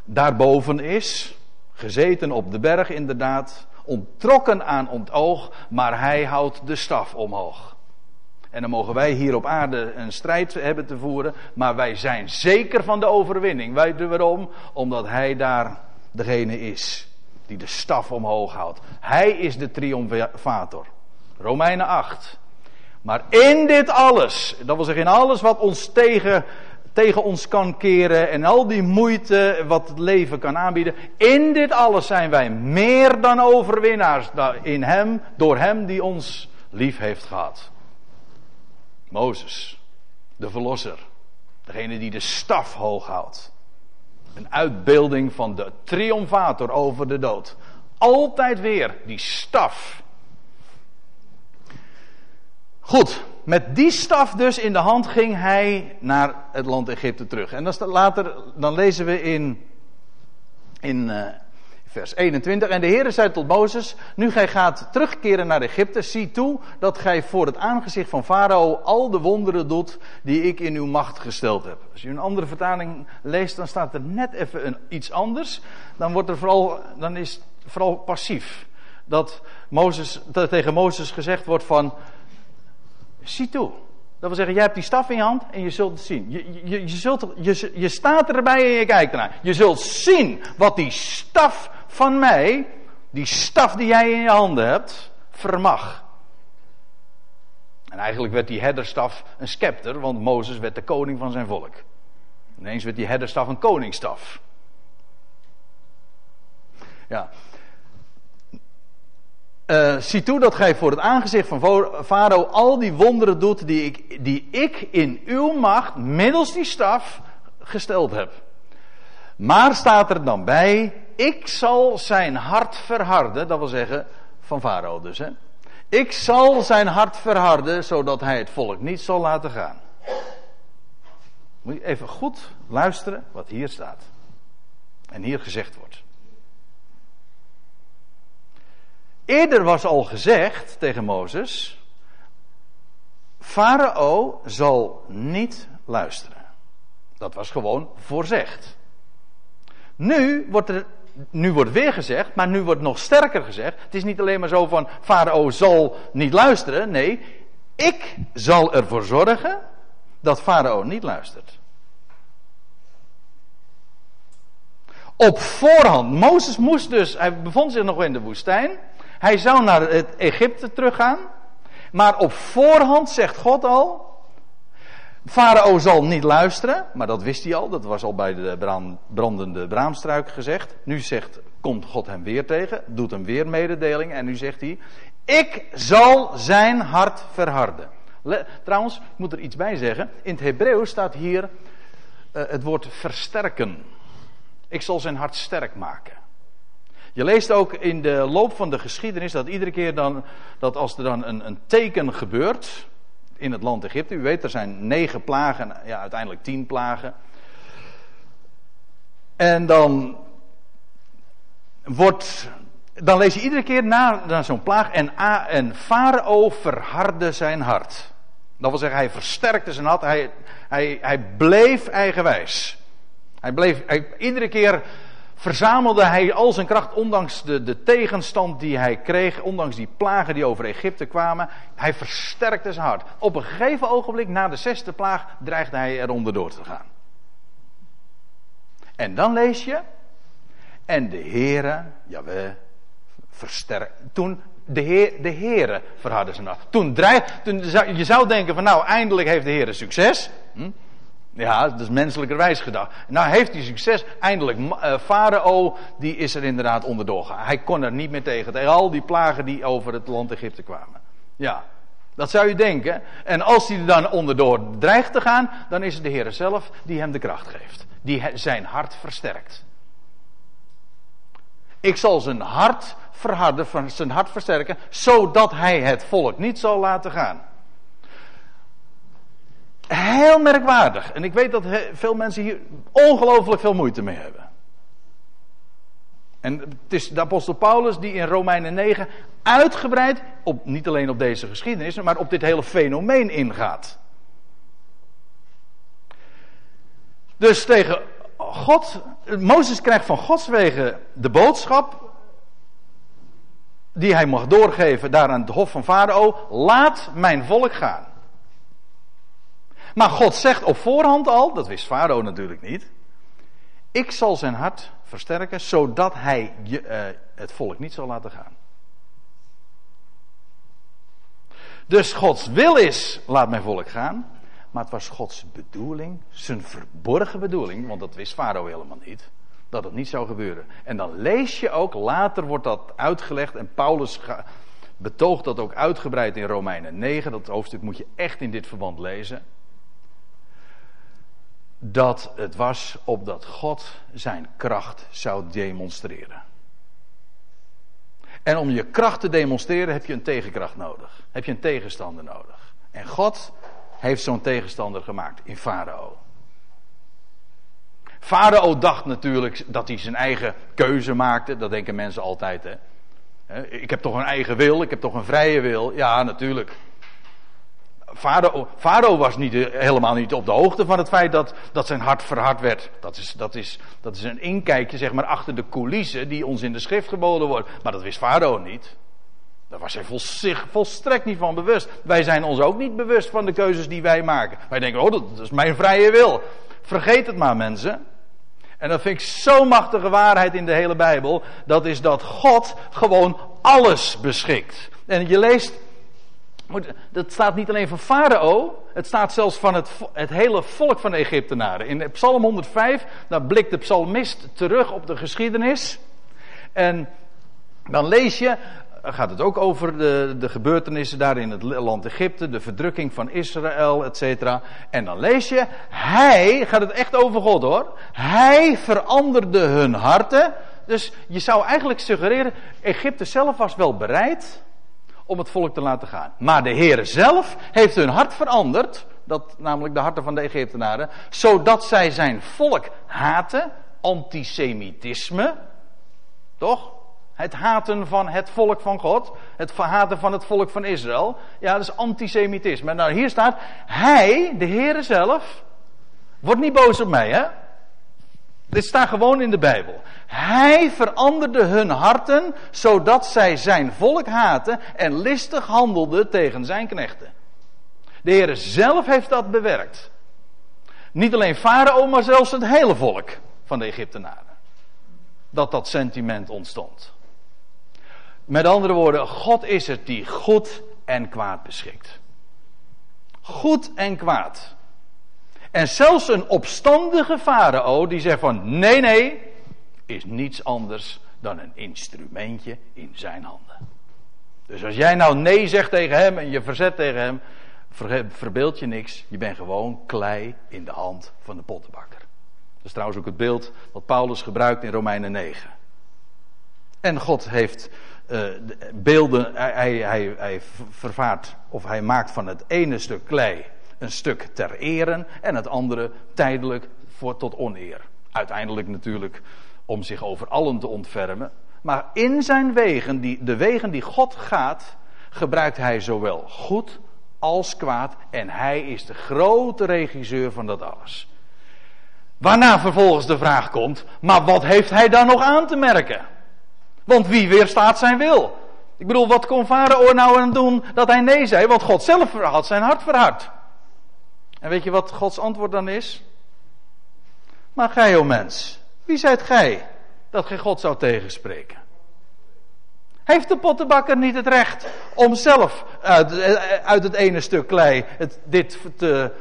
daarboven is, gezeten op de berg inderdaad, onttrokken aan ontoog, maar hij houdt de staf omhoog. En dan mogen wij hier op aarde een strijd hebben te voeren, maar wij zijn zeker van de overwinning. U waarom? Omdat hij daar degene is die de staf omhoog houdt. Hij is de triomfator. Romeinen 8. Maar in dit alles, dat wil zeggen in alles wat ons tegen tegen ons kan keren en al die moeite wat het leven kan aanbieden. In dit alles zijn wij meer dan overwinnaars in Hem, door Hem die ons lief heeft gehad. Mozes, de Verlosser, degene die de staf hoog houdt. Een uitbeelding van de triomfator over de dood. Altijd weer die staf. Goed, met die staf dus in de hand ging hij naar het land Egypte terug. En dan later, dan lezen we in, in uh, vers 21. En de Heer zei tot Mozes, nu gij gaat terugkeren naar Egypte, zie toe dat gij voor het aangezicht van Farao al de wonderen doet die ik in uw macht gesteld heb. Als je een andere vertaling leest, dan staat er net even iets anders. Dan, wordt er vooral, dan is het vooral passief. Dat, Mozes, dat tegen Mozes gezegd wordt van, zie toe. Dat wil zeggen, jij hebt die staf in je hand en je zult het zien. Je, je, je, zult, je, je staat erbij en je kijkt ernaar. Je zult zien wat die staf van mij, die staf die jij in je handen hebt, vermag. En eigenlijk werd die herderstaf een scepter, want Mozes werd de koning van zijn volk. Ineens werd die herderstaf een koningsstaf. Ja, uh, zie toe dat gij voor het aangezicht van Farao al die wonderen doet die ik, die ik in uw macht, middels die staf, gesteld heb. Maar staat er dan bij, ik zal zijn hart verharden, dat wil zeggen van Farao dus. Hè? Ik zal zijn hart verharden, zodat hij het volk niet zal laten gaan. Moet je even goed luisteren wat hier staat. En hier gezegd wordt. Eerder was al gezegd tegen Mozes: Farao zal niet luisteren. Dat was gewoon voorzegd. Nu wordt er nu wordt weer gezegd, maar nu wordt nog sterker gezegd. Het is niet alleen maar zo van Farao zal niet luisteren. Nee, ik zal ervoor zorgen dat Farao niet luistert. Op voorhand. Mozes moest dus, hij bevond zich nog in de woestijn. Hij zou naar het Egypte teruggaan. Maar op voorhand zegt God al. Farao zal niet luisteren, maar dat wist hij al. Dat was al bij de brandende braamstruik gezegd. Nu zegt, komt God hem weer tegen, doet hem weer mededeling. En nu zegt hij, ik zal zijn hart verharden. trouwens, ik moet er iets bij zeggen. In het Hebreeuws staat hier uh, het woord versterken. Ik zal zijn hart sterk maken. Je leest ook in de loop van de geschiedenis dat iedere keer dan, dat als er dan een, een teken gebeurt in het land Egypte, u weet er zijn negen plagen, ja uiteindelijk tien plagen. En dan wordt, dan lees je iedere keer na, na zo'n plaag en, en Farao verhardde zijn hart. Dat wil zeggen, hij versterkte zijn hart, hij, hij, hij bleef eigenwijs. Hij bleef, hij, iedere keer verzamelde hij al zijn kracht, ondanks de, de tegenstand die hij kreeg, ondanks die plagen die over Egypte kwamen. Hij versterkte zijn hart. Op een gegeven ogenblik, na de zesde plaag, dreigde hij eronder door te gaan. En dan lees je, en de Heere, jawel, versterkt. Toen de, heer, de Heere verhardde zijn hart. Toen dreig, toen, je zou denken van nou, eindelijk heeft de Heere succes. Hm? Ja, dat is menselijkerwijs gedacht. Nou heeft hij succes. Eindelijk, uh, Farao, die is er inderdaad onderdoor gegaan. Hij kon er niet meer tegen. Tegen al die plagen die over het land Egypte kwamen. Ja, dat zou je denken. En als hij er dan onderdoor dreigt te gaan, dan is het de Heer zelf die hem de kracht geeft. Die zijn hart versterkt. Ik zal zijn hart verharden, zijn hart versterken, zodat hij het volk niet zal laten gaan. Heel merkwaardig. En ik weet dat veel mensen hier ongelooflijk veel moeite mee hebben. En het is de apostel Paulus die in Romeinen 9 uitgebreid, op, niet alleen op deze geschiedenis, maar op dit hele fenomeen ingaat. Dus tegen God, Mozes krijgt van Gods wegen de boodschap die hij mag doorgeven daar aan het hof van Farao, laat mijn volk gaan. Maar God zegt op voorhand al, dat wist Farao natuurlijk niet. Ik zal zijn hart versterken, zodat hij je, uh, het volk niet zal laten gaan. Dus Gods wil is, laat mijn volk gaan. Maar het was Gods bedoeling, zijn verborgen bedoeling, want dat wist Farao helemaal niet, dat het niet zou gebeuren. En dan lees je ook, later wordt dat uitgelegd en Paulus betoogt dat ook uitgebreid in Romeinen 9. Dat hoofdstuk moet je echt in dit verband lezen dat het was opdat God zijn kracht zou demonstreren. En om je kracht te demonstreren heb je een tegenkracht nodig. Heb je een tegenstander nodig. En God heeft zo'n tegenstander gemaakt in Farao. Farao dacht natuurlijk dat hij zijn eigen keuze maakte. Dat denken mensen altijd. Hè? Ik heb toch een eigen wil, ik heb toch een vrije wil. Ja, natuurlijk. Farao, was niet, eh, helemaal niet op de hoogte van het feit dat, dat zijn hart verhard werd. Dat is, dat, is, dat is een inkijkje zeg maar, achter de coulissen die ons in de schrift geboden wordt. Maar dat wist Farao niet. Daar was hij zich volstrekt niet van bewust. Wij zijn ons ook niet bewust van de keuzes die wij maken. Wij denken, oh, dat is mijn vrije wil. Vergeet het maar, mensen. En dat vind ik zo'n machtige waarheid in de hele Bijbel. Dat is dat God gewoon alles beschikt. En je leest dat staat niet alleen van Farao, het staat zelfs van het, het hele volk van de Egyptenaren. In Psalm 105, daar blikt de psalmist terug op de geschiedenis. En dan lees je, gaat het ook over de, de gebeurtenissen daar in het land Egypte, de verdrukking van Israël, et cetera. En dan lees je, hij, gaat het echt over God hoor, hij veranderde hun harten. Dus je zou eigenlijk suggereren, Egypte zelf was wel bereid om het volk te laten gaan. Maar de Heer zelf heeft hun hart veranderd, dat namelijk de harten van de Egyptenaren, zodat zij zijn volk haten, antisemitisme, toch? Het haten van het volk van God, het haten van het volk van Israël, ja, dat is antisemitisme. Nou, hier staat, hij, de Heer zelf, wordt niet boos op mij, hè? Dit staat gewoon in de Bijbel. Hij veranderde hun harten, zodat zij zijn volk haten en listig handelden tegen zijn knechten. De Heer zelf heeft dat bewerkt. Niet alleen Farao, maar zelfs het hele volk van de Egyptenaren. Dat dat sentiment ontstond. Met andere woorden, God is het die goed en kwaad beschikt. Goed en kwaad. En zelfs een opstandige farao die zegt van nee, nee, is niets anders dan een instrumentje in zijn handen. Dus als jij nou nee zegt tegen hem en je verzet tegen hem, verbeeld je niks. Je bent gewoon klei in de hand van de pottenbakker. Dat is trouwens ook het beeld wat Paulus gebruikt in Romeinen 9. En God heeft uh, beelden, hij, hij, hij vervaart of hij maakt van het ene stuk klei een stuk ter eren en het andere tijdelijk voor tot oneer. Uiteindelijk natuurlijk om zich over allen te ontfermen. Maar in zijn wegen, die, de wegen die God gaat, gebruikt hij zowel goed als kwaad. En hij is de grote regisseur van dat alles. Waarna vervolgens de vraag komt: maar wat heeft hij dan nog aan te merken? Want wie weerstaat zijn wil? Ik bedoel, wat kon Farao nou aan doen dat hij nee zei? Want God zelf had zijn hart verhard. En weet je wat Gods antwoord dan is? Maar gij, o mens, wie zijt gij dat gij God zou tegenspreken? Heeft de pottenbakker niet het recht om zelf uit, uit het ene stuk klei het, dit te,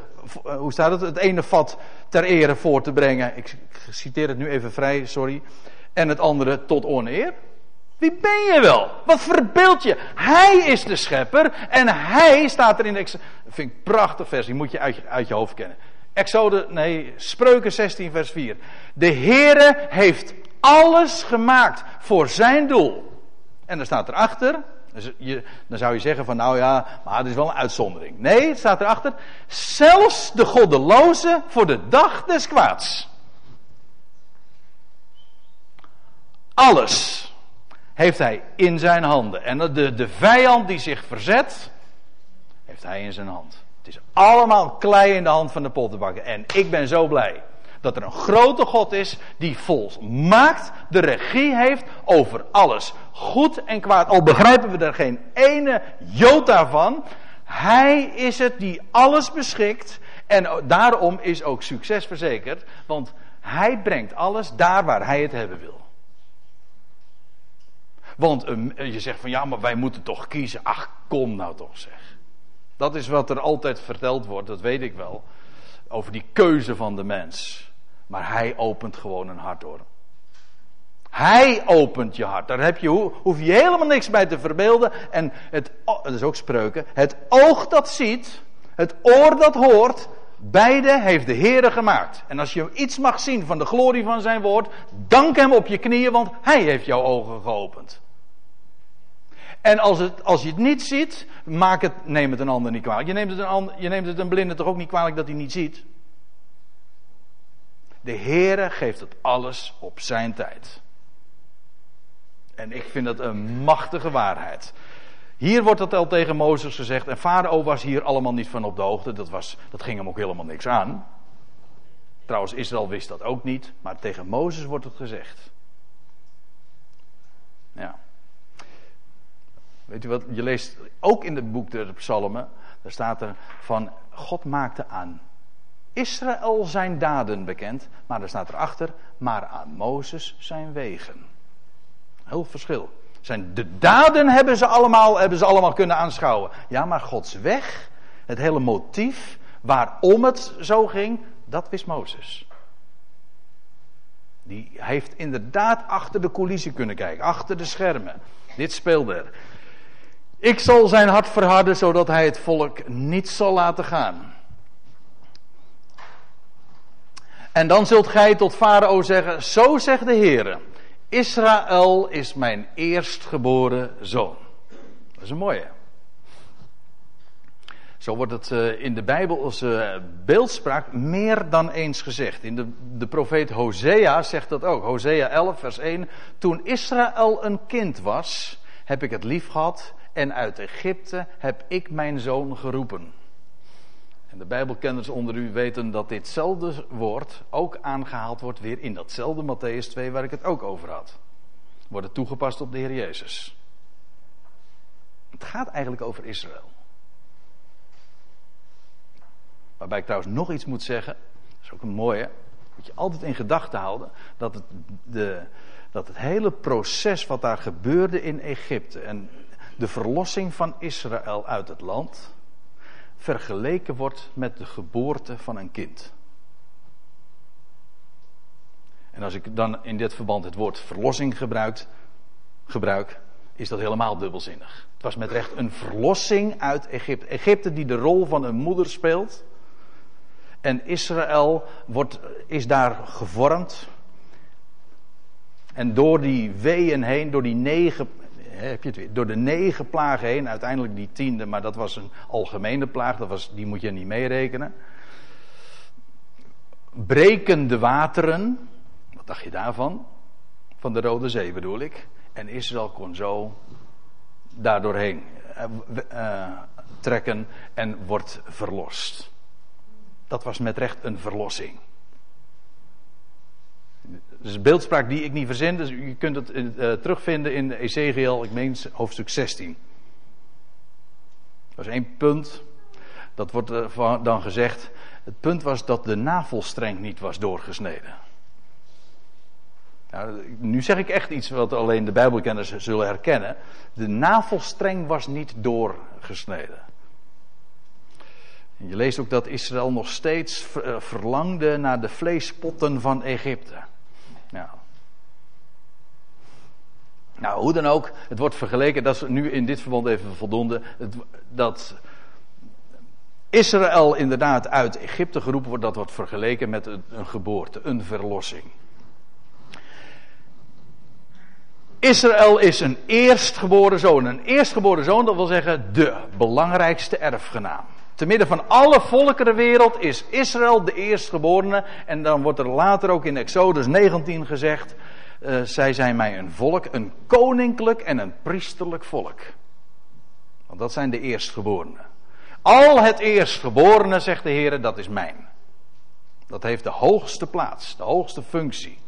hoe staat het, het ene vat ter ere voor te brengen? Ik citeer het nu even vrij, sorry. En het andere tot oneer? Wie ben je wel? Wat verbeeld je? Hij is de schepper en hij staat er in de. Vind ik prachtig vers, die moet je uit, je uit je hoofd kennen. Exode, nee, Spreuken 16, vers 4. De Heere heeft alles gemaakt voor zijn doel. En dan staat erachter, dus je, dan zou je zeggen van nou ja, maar het is wel een uitzondering. Nee, het staat erachter, zelfs de goddeloze voor de dag des kwaads. Alles heeft hij in zijn handen. En de, de vijand die zich verzet, heeft hij in zijn hand. Het is allemaal klei in de hand van de pottenbakker. En ik ben zo blij dat er een grote God is die volmaakt de regie heeft over alles. Goed en kwaad. Al begrijpen we er geen ene jota van. Hij is het die alles beschikt. En daarom is ook succes verzekerd. Want hij brengt alles daar waar hij het hebben wil. Want uh, je zegt van ja, maar wij moeten toch kiezen. Ach, kom nou toch zeg. Dat is wat er altijd verteld wordt, dat weet ik wel. Over die keuze van de mens. Maar hij opent gewoon een hart door. Hij opent je hart. Daar heb je, hoef je helemaal niks bij te verbeelden. En het, dat is ook spreuken. Het oog dat ziet, het oor dat hoort, beide heeft de Heere gemaakt. En als je iets mag zien van de glorie van zijn woord, dank hem op je knieën, want hij heeft jouw ogen geopend. En als, het, als je het niet ziet, maak het, neem het een ander niet kwalijk. Je neemt het een, ander, je neemt het een blinde toch ook niet kwalijk dat hij niet ziet? De Heere geeft het alles op zijn tijd. En ik vind dat een machtige waarheid. Hier wordt dat al tegen Mozes gezegd. En Farao was hier allemaal niet van op de hoogte. Dat, was, dat ging hem ook helemaal niks aan. Trouwens, Israël wist dat ook niet. Maar tegen Mozes wordt het gezegd. Ja. Weet u wat? Je leest ook in het boek der Psalmen. Daar staat er van God maakte aan Israël zijn daden bekend. Maar er staat erachter, maar aan Mozes zijn wegen. Heel verschil. Zijn, de daden hebben ze, allemaal, hebben ze allemaal kunnen aanschouwen. Ja, maar Gods weg, het hele motief waarom het zo ging, dat wist Mozes. Die heeft inderdaad achter de coulissen kunnen kijken, achter de schermen. Dit speelde er. Ik zal zijn hart verharden, zodat hij het volk niet zal laten gaan. En dan zult gij tot Farao zeggen: Zo zegt de Heer: Israël is mijn eerstgeboren zoon. Dat is een mooie. Zo wordt het eh, in de Bijbel als beeldspraak meer dan eens gezegd. In de, de profeet Hosea zegt dat ook. Hosea 11, vers 1. Toen Israël een kind was, heb ik het lief gehad en uit Egypte heb ik mijn zoon geroepen. En de Bijbelkenners onder u weten dat ditzelfde woord ook aangehaald wordt weer in datzelfde Matthäus 2 waar ik het ook over had. Wordt het toegepast op de Heer Jezus. Het gaat eigenlijk over Israël. Waarbij ik trouwens nog iets moet zeggen. Dat is ook een mooie. Moet je altijd in gedachten houden. Dat het, de, dat het hele proces wat daar gebeurde in Egypte. En de verlossing van Israël uit het land vergeleken wordt met de geboorte van een kind. En als ik dan in dit verband het woord verlossing gebruik, gebruik, is dat helemaal dubbelzinnig. Het was met recht een verlossing uit Egypte. Egypte die de rol van een moeder speelt. En Israël wordt, is daar gevormd. En door die weeën heen, door die negen heb je het weer. Door de negen plagen heen, uiteindelijk die tiende, maar dat was een algemene plaag, dat was, die moet je niet meerekenen. Breken de wateren, wat dacht je daarvan? Van de Rode Zee bedoel ik. En Israël kon zo daardoorheen uh, trekken en wordt verlost. Dat was met recht een verlossing. Dat is een beeldspraak die ik niet verzin, dus je kunt het uh, terugvinden in Ezekiel, ik meen hoofdstuk 16. Dat is één punt. Dat wordt dan gezegd. Het punt was dat de navelstreng niet was doorgesneden. Nou, nu zeg ik echt iets wat alleen de Bijbelkenners zullen herkennen. De navelstreng was niet doorgesneden. Je leest ook dat Israël nog steeds eh, verlangde naar de vleespotten van Egypte. Nou. nou, hoe dan ook, het wordt vergeleken, dat is nu in dit verband even voldoende, dat Israël inderdaad uit Egypte geroepen wordt, dat wordt vergeleken met een geboorte, een verlossing. Israël is een eerstgeboren zoon. Een eerstgeboren zoon, dat wil zeggen de belangrijkste erfgenaam. Te midden van alle volkeren der wereld is Israël de eerstgeborene. En dan wordt er later ook in Exodus 19 gezegd: uh, Zij zijn mij een volk, een koninklijk en een priesterlijk volk. Want dat zijn de eerstgeborenen. Al het eerstgeborene, zegt de Heer, dat is mijn. Dat heeft de hoogste plaats, de hoogste functie.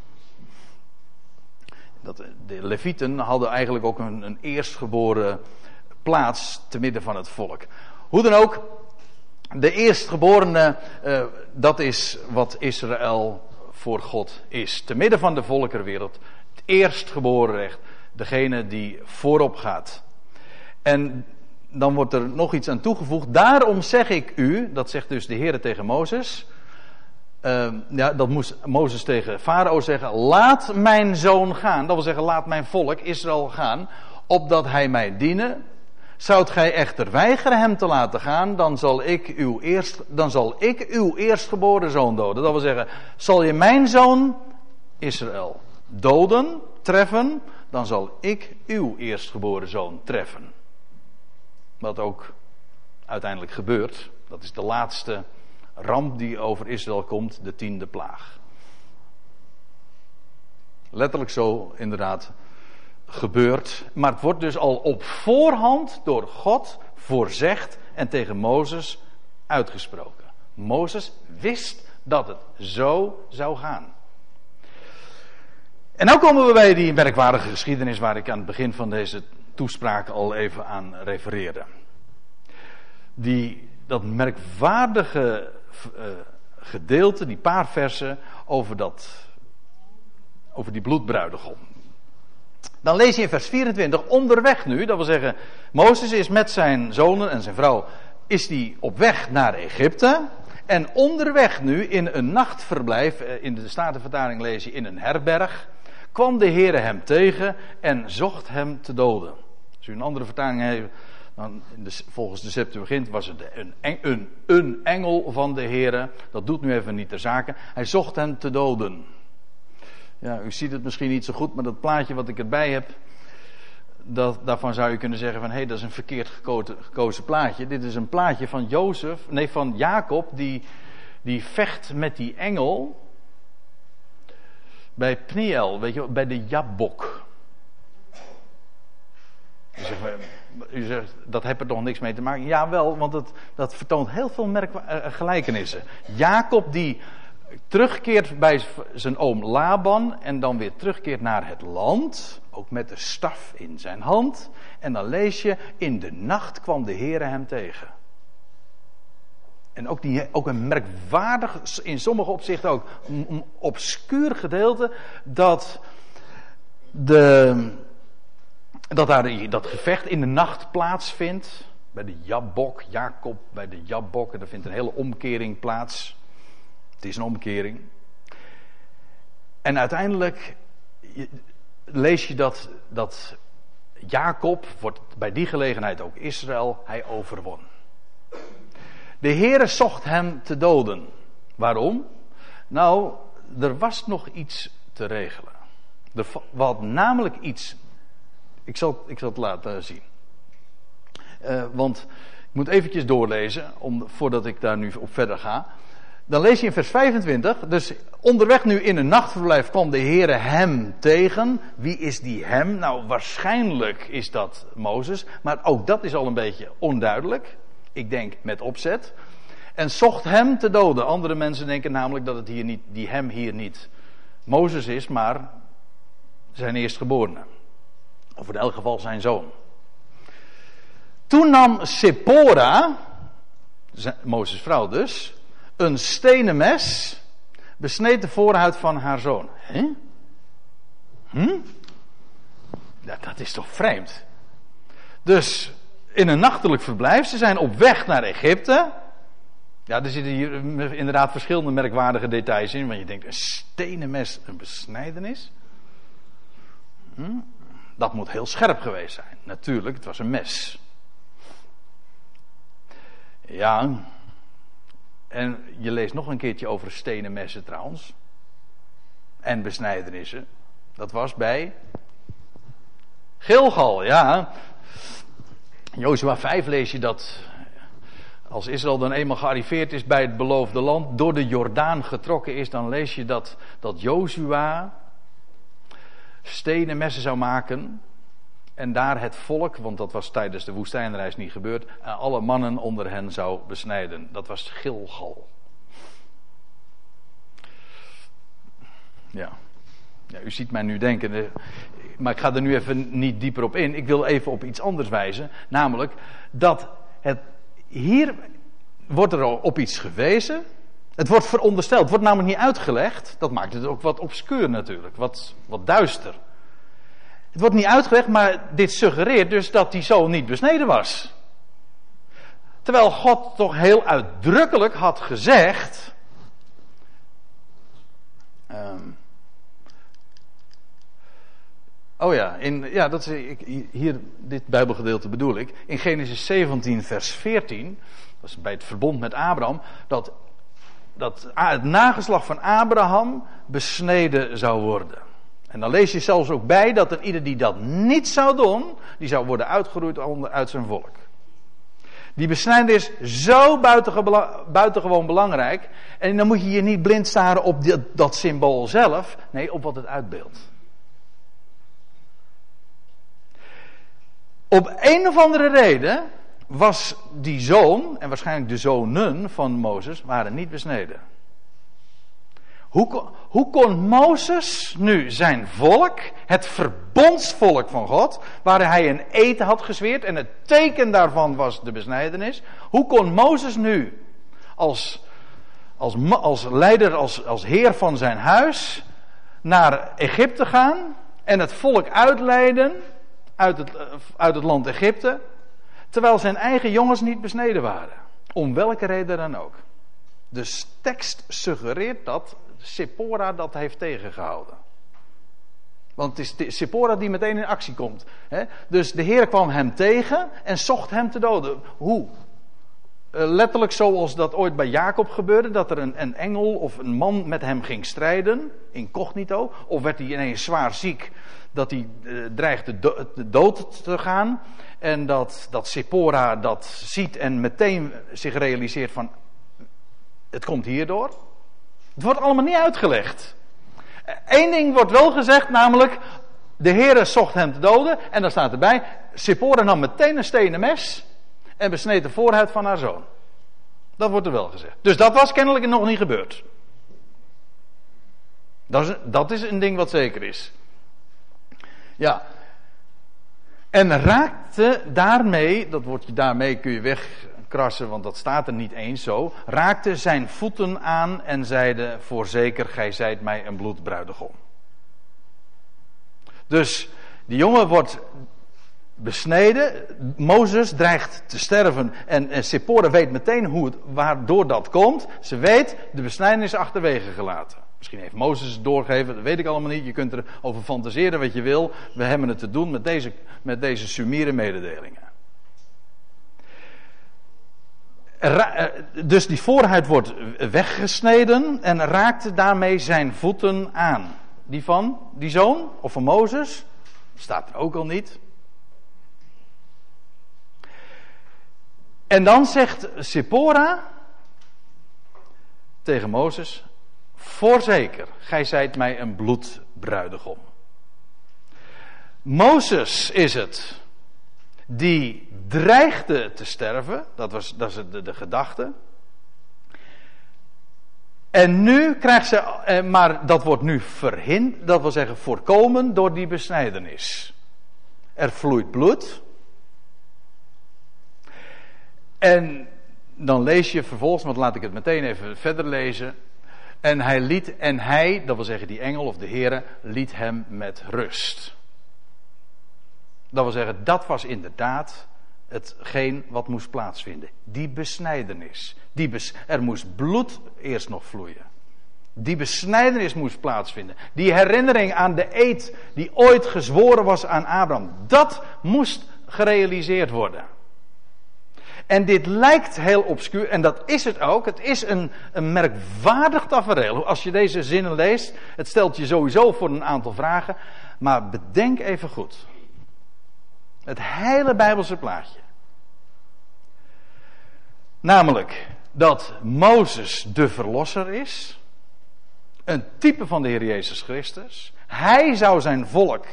Dat, de Levieten hadden eigenlijk ook een, een eerstgeboren plaats te midden van het volk. Hoe dan ook, de eerstgeborene, uh, dat is wat Israël voor God is. Te midden van de volkerenwereld, het eerstgeboren recht, degene die voorop gaat. En dan wordt er nog iets aan toegevoegd. Daarom zeg ik u, dat zegt dus de Heer tegen Mozes. Uh, ja, dat moest Mozes tegen Farao zeggen: Laat mijn zoon gaan. Dat wil zeggen: Laat mijn volk Israël gaan, opdat hij mij dienen. Zoudt gij echter weigeren hem te laten gaan, dan zal ik uw, eerst, dan zal ik uw eerstgeboren zoon doden. Dat wil zeggen: Zal je mijn zoon Israël doden, treffen, dan zal ik uw eerstgeboren zoon treffen. Wat ook uiteindelijk gebeurt. Dat is de laatste ramp die over Israël komt, de tiende plaag. Letterlijk zo inderdaad gebeurt. Maar het wordt dus al op voorhand door God voorzegd en tegen Mozes uitgesproken. Mozes wist dat het zo zou gaan. En nu komen we bij die merkwaardige geschiedenis waar ik aan het begin van deze toespraak al even aan refereerde. Die, dat merkwaardige uh, gedeelte, die paar versen over, dat, over die bloedbruidegom. Dan lees je in vers 24, onderweg nu, dat wil zeggen, Mozes is met zijn zonen en zijn vrouw, is die op weg naar Egypte. En onderweg nu, in een nachtverblijf, eh, in de Statenvertaling lees je in een herberg, kwam de Heere hem tegen en zocht hem te doden. Als u een andere vertaling heeft, dan volgens de Septuagint was het een, een, een engel van de Heere. Dat doet nu even niet ter zake. Hij zocht hem te doden. Ja, u ziet het misschien niet zo goed, maar dat plaatje wat ik erbij heb, dat, daarvan zou je kunnen zeggen van hé, hey, dat is een verkeerd gekozen, plaatje. Dit is een plaatje van Jozef, nee, van Jacob, die, die vecht met die engel bij Pniel, weet je, bij de Jabok. U zegt, dat heeft er toch niks mee te maken? Jawel, want het, dat vertoont heel veel merk, uh, gelijkenissen. Jacob die terugkeert bij zijn oom Laban en dan weer terugkeert naar het land, ook met de staf in zijn hand. En dan lees je, in de nacht kwam de Heere hem tegen. En ook, die, ook een merkwaardig, in sommige opzichten ook, obscuur gedeelte, dat de, dat daar dat gevecht in de nacht plaatsvindt. Bij de Jabok, Jacob, bij de Jabok. En er vindt een hele omkering plaats. Het is een omkering. En uiteindelijk lees je dat, dat Jacob, wordt bij die gelegenheid ook Israël, hij overwon. De Heere zocht hem te doden. Waarom? Nou, er was nog iets te regelen. Er was namelijk iets. Ik zal, ik zal het laten zien. Uh, want ik moet eventjes doorlezen, om, voordat ik daar nu op verder ga. Dan lees je in vers 25. Dus onderweg nu in een nachtverblijf kwam de Heere hem tegen. Wie is die hem? Nou, waarschijnlijk is dat Mozes. Maar ook dat is al een beetje onduidelijk. Ik denk met opzet. En zocht hem te doden. Andere mensen denken namelijk dat het hier niet, die hem hier niet Mozes is, maar zijn eerstgeborene. Of in elk geval zijn zoon. Toen nam Sephora, Mozes vrouw dus, een stenen mes, besneed de voorhuid van haar zoon. Hè? Hm? Dat, dat is toch vreemd? Dus in een nachtelijk verblijf, ze zijn op weg naar Egypte. Ja, er zitten hier inderdaad verschillende merkwaardige details in. Want je denkt, een stenen mes, een besnijdenis? Hm? Dat moet heel scherp geweest zijn. Natuurlijk, het was een mes. Ja, en je leest nog een keertje over stenen messen trouwens. En besnijdenissen. Dat was bij Gilgal, ja. Jozua 5 lees je dat als Israël dan eenmaal gearriveerd is bij het beloofde land, door de Jordaan getrokken is, dan lees je dat, dat Jozua stenen messen zou maken. En daar het volk, want dat was tijdens de woestijnreis niet gebeurd, alle mannen onder hen zou besnijden. Dat was Gilgal. Ja. ja. U ziet mij nu denken, eh, maar ik ga er nu even niet dieper op in. Ik wil even op iets anders wijzen. Namelijk dat het, hier wordt er op iets gewezen. Het wordt verondersteld. Het wordt namelijk niet uitgelegd. Dat maakt het ook wat obscuur natuurlijk. Wat, wat duister. Het wordt niet uitgelegd, maar dit suggereert dus dat die zoon niet besneden was. Terwijl God toch heel uitdrukkelijk had gezegd. Um, oh ja, in, ja dat is, ik, hier, dit Bijbelgedeelte bedoel ik. In Genesis 17, vers 14. Dat is bij het verbond met Abraham. Dat, dat het nageslag van Abraham besneden zou worden. En dan lees je zelfs ook bij dat er ieder die dat niet zou doen, die zou worden uitgeroeid uit zijn volk. Die besnijding is zo buitengewoon belangrijk. En dan moet je je niet blind staren op dat symbool zelf. Nee, op wat het uitbeeldt. Op een of andere reden was die zoon, en waarschijnlijk de zonen van Mozes, waren niet besneden. Hoe, kon Mozes nu zijn volk, het verbondsvolk van God, waar hij een eten had gezweerd en het teken daarvan was de besnijdenis, hoe kon Mozes nu als, als, als leider, als, als heer van zijn huis naar Egypte gaan en het volk uitleiden uit het, uit het land Egypte, terwijl zijn eigen jongens niet besneden waren? Om welke reden dan ook. De tekst suggereert dat Sephora dat heeft tegengehouden. Want het is Sephora die meteen in actie komt. Dus de Heer kwam hem tegen en zocht hem te doden. Hoe? Eh, letterlijk zoals dat ooit bij Jacob gebeurde, dat er een, engel of een man met hem ging strijden, incognito. Of werd hij ineens zwaar ziek, dat hij uh, dreigde de dood te gaan. En dat, dat Sephora dat ziet en meteen zich realiseert van, het komt hierdoor. Het wordt allemaal niet uitgelegd. Eén ding wordt wel gezegd, namelijk, de Heere zocht hem te doden. En dan staat erbij, Sippora nam meteen een stenen mes en besneed de voorhuid van haar zoon. Dat wordt er wel gezegd. Dus dat was kennelijk nog niet gebeurd. Dat is, dat is een ding wat zeker is. Ja. En raakte daarmee, dat wordt daarmee kun je weg krassen, want dat staat er niet eens zo, raakte zijn voeten aan en zeide, voorzeker, gij zijt mij een bloedbruidegom. Dus die jongen wordt besneden, Mozes dreigt te sterven en, en weet meteen hoe het, waardoor dat komt. Ze weet, de besnijding is achterwege gelaten. Misschien heeft Mozes het doorgegeven, dat weet ik allemaal niet. Je kunt erover fantaseren wat je wil. We hebben het te doen met deze, met deze sumiere mededelingen. Eh, dus die voorhuid wordt weggesneden en raakte daarmee zijn voeten aan. Die van die zoon of van Mozes staat er ook al niet. En dan zegt Sephora tegen Mozes: Voorzeker, gij zijt mij een bloedbruidegom. Mozes is het die dreigde te sterven, dat, was, dat is de, de gedachte. En nu krijgt ze, eh, maar dat wordt nu verhinderd, dat wil zeggen voorkomen door die besnijdenis. Er vloeit bloed. En dan lees je vervolgens, want laat ik het meteen even verder lezen. En hij liet, en hij, dat wil zeggen die engel of de Heere, liet hem met rust. Dat wil zeggen, dat was inderdaad hetgeen wat moest plaatsvinden. Die besnijdenis. Die er moest bloed eerst nog vloeien. Die besnijdenis moest plaatsvinden. Die herinnering aan de eed die ooit gezworen was aan Abraham. Dat moest gerealiseerd worden. En dit lijkt heel obscuur, en dat is het ook. Het is een, een merkwaardig tafereel. Als je deze zinnen leest, het stelt je sowieso voor een aantal vragen. Maar bedenk even goed. Het hele Bijbelse plaatje. Namelijk dat Mozes de verlosser is. Een type van de Heer Jezus Christus. Hij zou zijn volk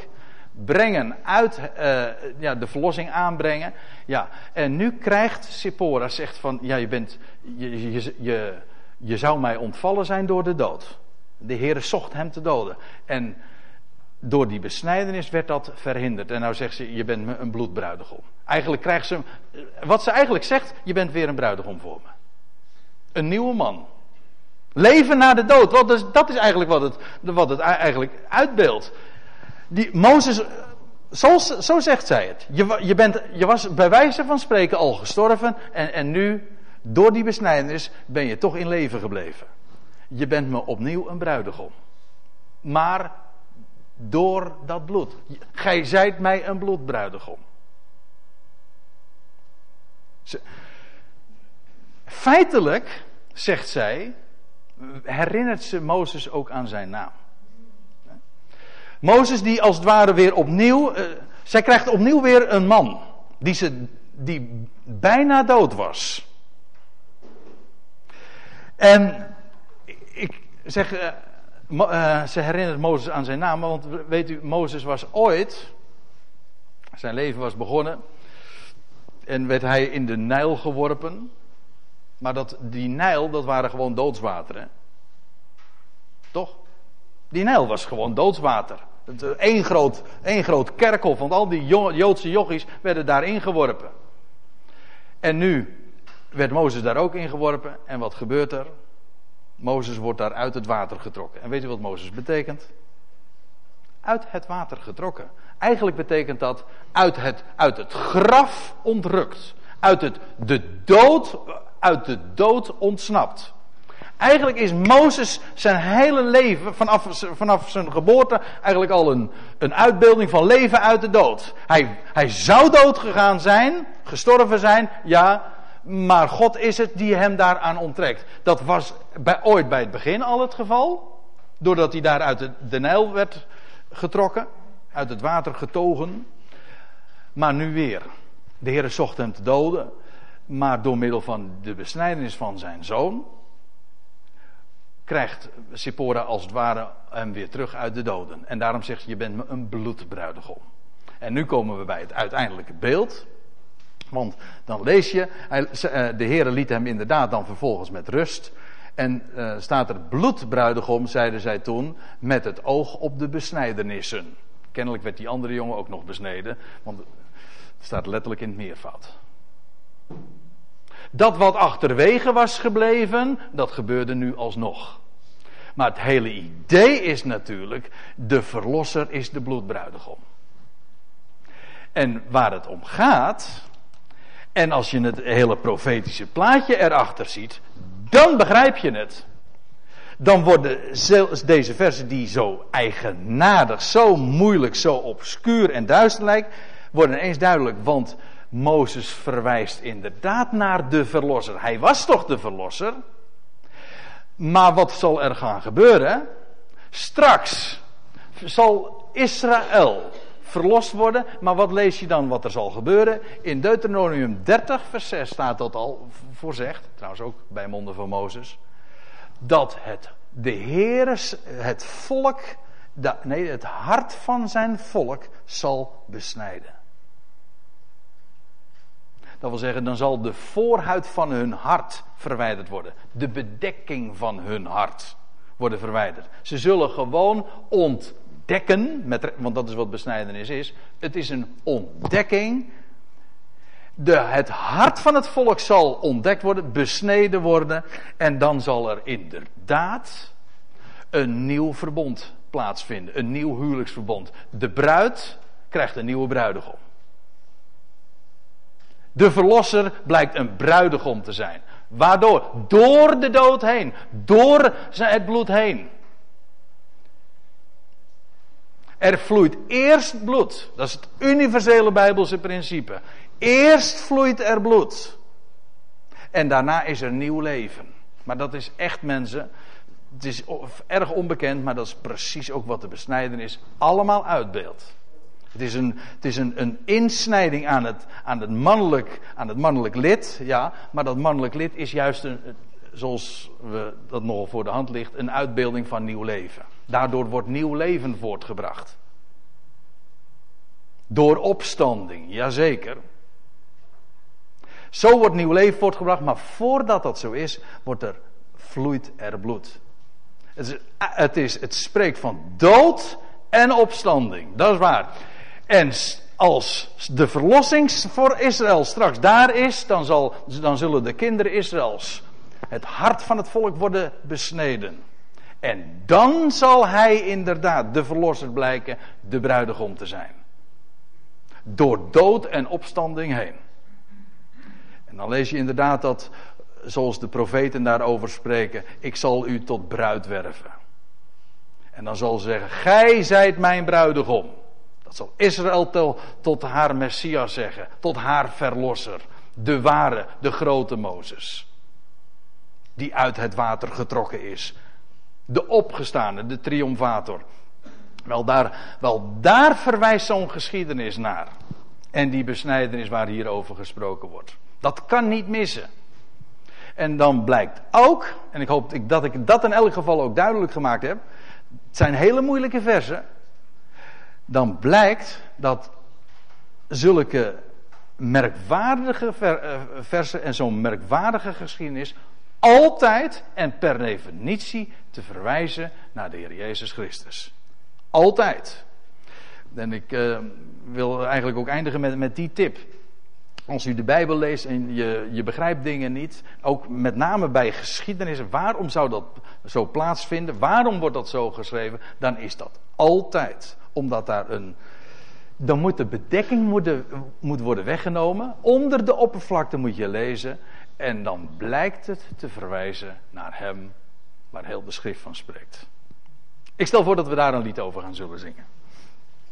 brengen uit, uh, ja, de verlossing aanbrengen. Ja, en nu krijgt Sippora, zegt van, ja, je bent, je, je, je, je zou mij ontvallen zijn door de dood. De Heer zocht hem te doden. En door die besnijdenis werd dat verhinderd. En nou zegt ze, je bent een bloedbruidegom. Eigenlijk krijgt ze, wat ze eigenlijk zegt, je bent weer een bruidegom voor me. Een nieuwe man. Leven na de dood. Dat is, dat is eigenlijk wat het, wat het eigenlijk uitbeeldt. Die Mozes, zo, zo zegt zij het. Je, je, bent, je was bij wijze van spreken al gestorven en, en nu, door die besnijdenis, ben je toch in leven gebleven. Je bent me opnieuw een bruidegom. Maar door dat bloed. Gij zijt mij een bloedbruidegom. Feitelijk, zegt zij, herinnert ze Mozes ook aan zijn naam. Mozes die als het ware weer opnieuw, uh, zij krijgt opnieuw weer een man die, ze, die bijna dood was. En ik zeg, uh, uh, ze herinnert Mozes aan zijn naam, want weet u, Mozes was ooit, zijn leven was begonnen en werd hij in de Nijl geworpen. Maar dat, die Nijl, dat waren gewoon doodswateren. Toch? Die Nijl was gewoon doodswater. Eén groot, één groot kerkhof, want al die Joodse jochies werden daarin geworpen. En nu werd Mozes daar ook ingeworpen. En wat gebeurt er? Mozes wordt daar uit het water getrokken. En weet u wat Mozes betekent? Uit het water getrokken. Eigenlijk betekent dat uit het, uit het graf ontrukt. Uit het, de dood, uit de dood ontsnapt. Eigenlijk is Mozes zijn hele leven, vanaf, vanaf zijn geboorte, eigenlijk al een, een uitbeelding van leven uit de dood. Hij, hij zou dood gegaan zijn, gestorven zijn, ja, maar God is het die hem daaraan onttrekt. Dat was bij, ooit bij het begin al het geval, doordat hij daar uit de, Nijl werd getrokken, uit het water getogen. Maar nu weer. De Heer zocht hem te doden, maar door middel van de besnijdenis van zijn zoon, krijgt Sippora als het ware hem weer terug uit de doden. En daarom zegt je bent me een bloedbruidegom. En nu komen we bij het uiteindelijke beeld. Want dan lees je, eh, de Heer liet hem inderdaad dan vervolgens met rust. En uh, staat er bloedbruidegom, zeiden zij toen, met het oog op de besnijdenissen. Kennelijk werd die andere jongen ook nog besneden, want het staat letterlijk in het meervoud. Dat wat achterwege was gebleven, dat gebeurde nu alsnog. Maar het hele idee is natuurlijk, de verlosser is de bloedbruidegom. En waar het om gaat, en als je het hele profetische plaatje erachter ziet, dan begrijp je het. Dan worden deze versen die zo eigenaardig, zo moeilijk, zo obscuur en duister lijken, worden ineens duidelijk. Want Mozes verwijst inderdaad naar de verlosser. Hij was toch de verlosser? Maar wat zal er gaan gebeuren? Straks zal Israël verlost worden. Maar wat lees je dan wat er zal gebeuren? In Deuteronomium 30, vers 6 staat dat al voorzegd. Trouwens ook bij monden van Mozes. dat het, de Heer, het volk, nee, het hart van zijn volk zal besnijden. Dat wil zeggen, dan zal de voorhuid van hun hart verwijderd worden. De bedekking van hun hart worden verwijderd. Ze zullen gewoon ontdekken, met, want dat is wat besnijdenis is. Het is een ontdekking. De, het hart van het volk zal ontdekt worden, besneden worden. En dan zal er inderdaad een nieuw verbond plaatsvinden. Een nieuw huwelijksverbond. De bruid krijgt een nieuwe bruidegom. De verlosser blijkt een bruidegom te zijn. Waardoor? Door de dood heen. Door het bloed heen. Er vloeit eerst bloed. Dat is het universele Bijbelse principe. Eerst vloeit er bloed. En daarna is er nieuw leven. Maar dat is echt mensen. Het is erg onbekend, maar dat is precies ook wat de besnijdenis allemaal uitbeeldt. Het is een, het is een, een insnijding aan het, aan, het mannelijk, aan het mannelijk lid, ja, maar dat mannelijk lid is juist, zoals we dat nog voor de hand ligt, een uitbeelding van nieuw leven. Daardoor wordt nieuw leven voortgebracht. Door opstanding, jazeker. Zo wordt nieuw leven voortgebracht, maar voordat dat zo is, wordt er, vloeit er bloed. Het, is, het, is, het spreekt van dood en opstanding, dat is waar. En als de verlossing voor Israël straks daar is, dan, zal, dan zullen de kinderen Israëls het hart van het volk worden besneden. En dan zal hij inderdaad de verlosser blijken, de bruidegom te zijn. Door dood en opstanding heen. En dan lees je inderdaad dat, zoals de profeten daarover spreken, ik zal u tot bruid werven. En dan zal ze zeggen, gij zijt mijn bruidegom. Dat zal Israël tot haar Messias zeggen, tot haar verlosser. De ware, de grote Mozes. Die uit het water getrokken is. De opgestane, de triomfator. Wel daar, wel daar verwijst zo'n geschiedenis naar. En die besnijdenis waar hier over gesproken wordt. Dat kan niet missen. En dan blijkt ook, en ik hoop dat ik dat in elk geval ook duidelijk gemaakt heb. Het zijn hele moeilijke versen dan blijkt dat zulke merkwaardige eh, versen en zo'n merkwaardige geschiedenis altijd en per definitie te verwijzen naar de Heer Jezus Christus. Altijd. En ik uh, wil eigenlijk ook eindigen met, met die tip. Als u de Bijbel leest en je, je begrijpt dingen niet, ook met name bij geschiedenissen, waarom zou dat zo plaatsvinden? Waarom wordt dat zo geschreven? Dan is dat altijd omdat daar een. Dan moet de bedekking moet worden weggenomen. Onder de oppervlakte moet je lezen. En dan blijkt het te verwijzen naar hem waar heel de schrift van spreekt. Ik stel voor dat we daar een lied over gaan zullen zingen.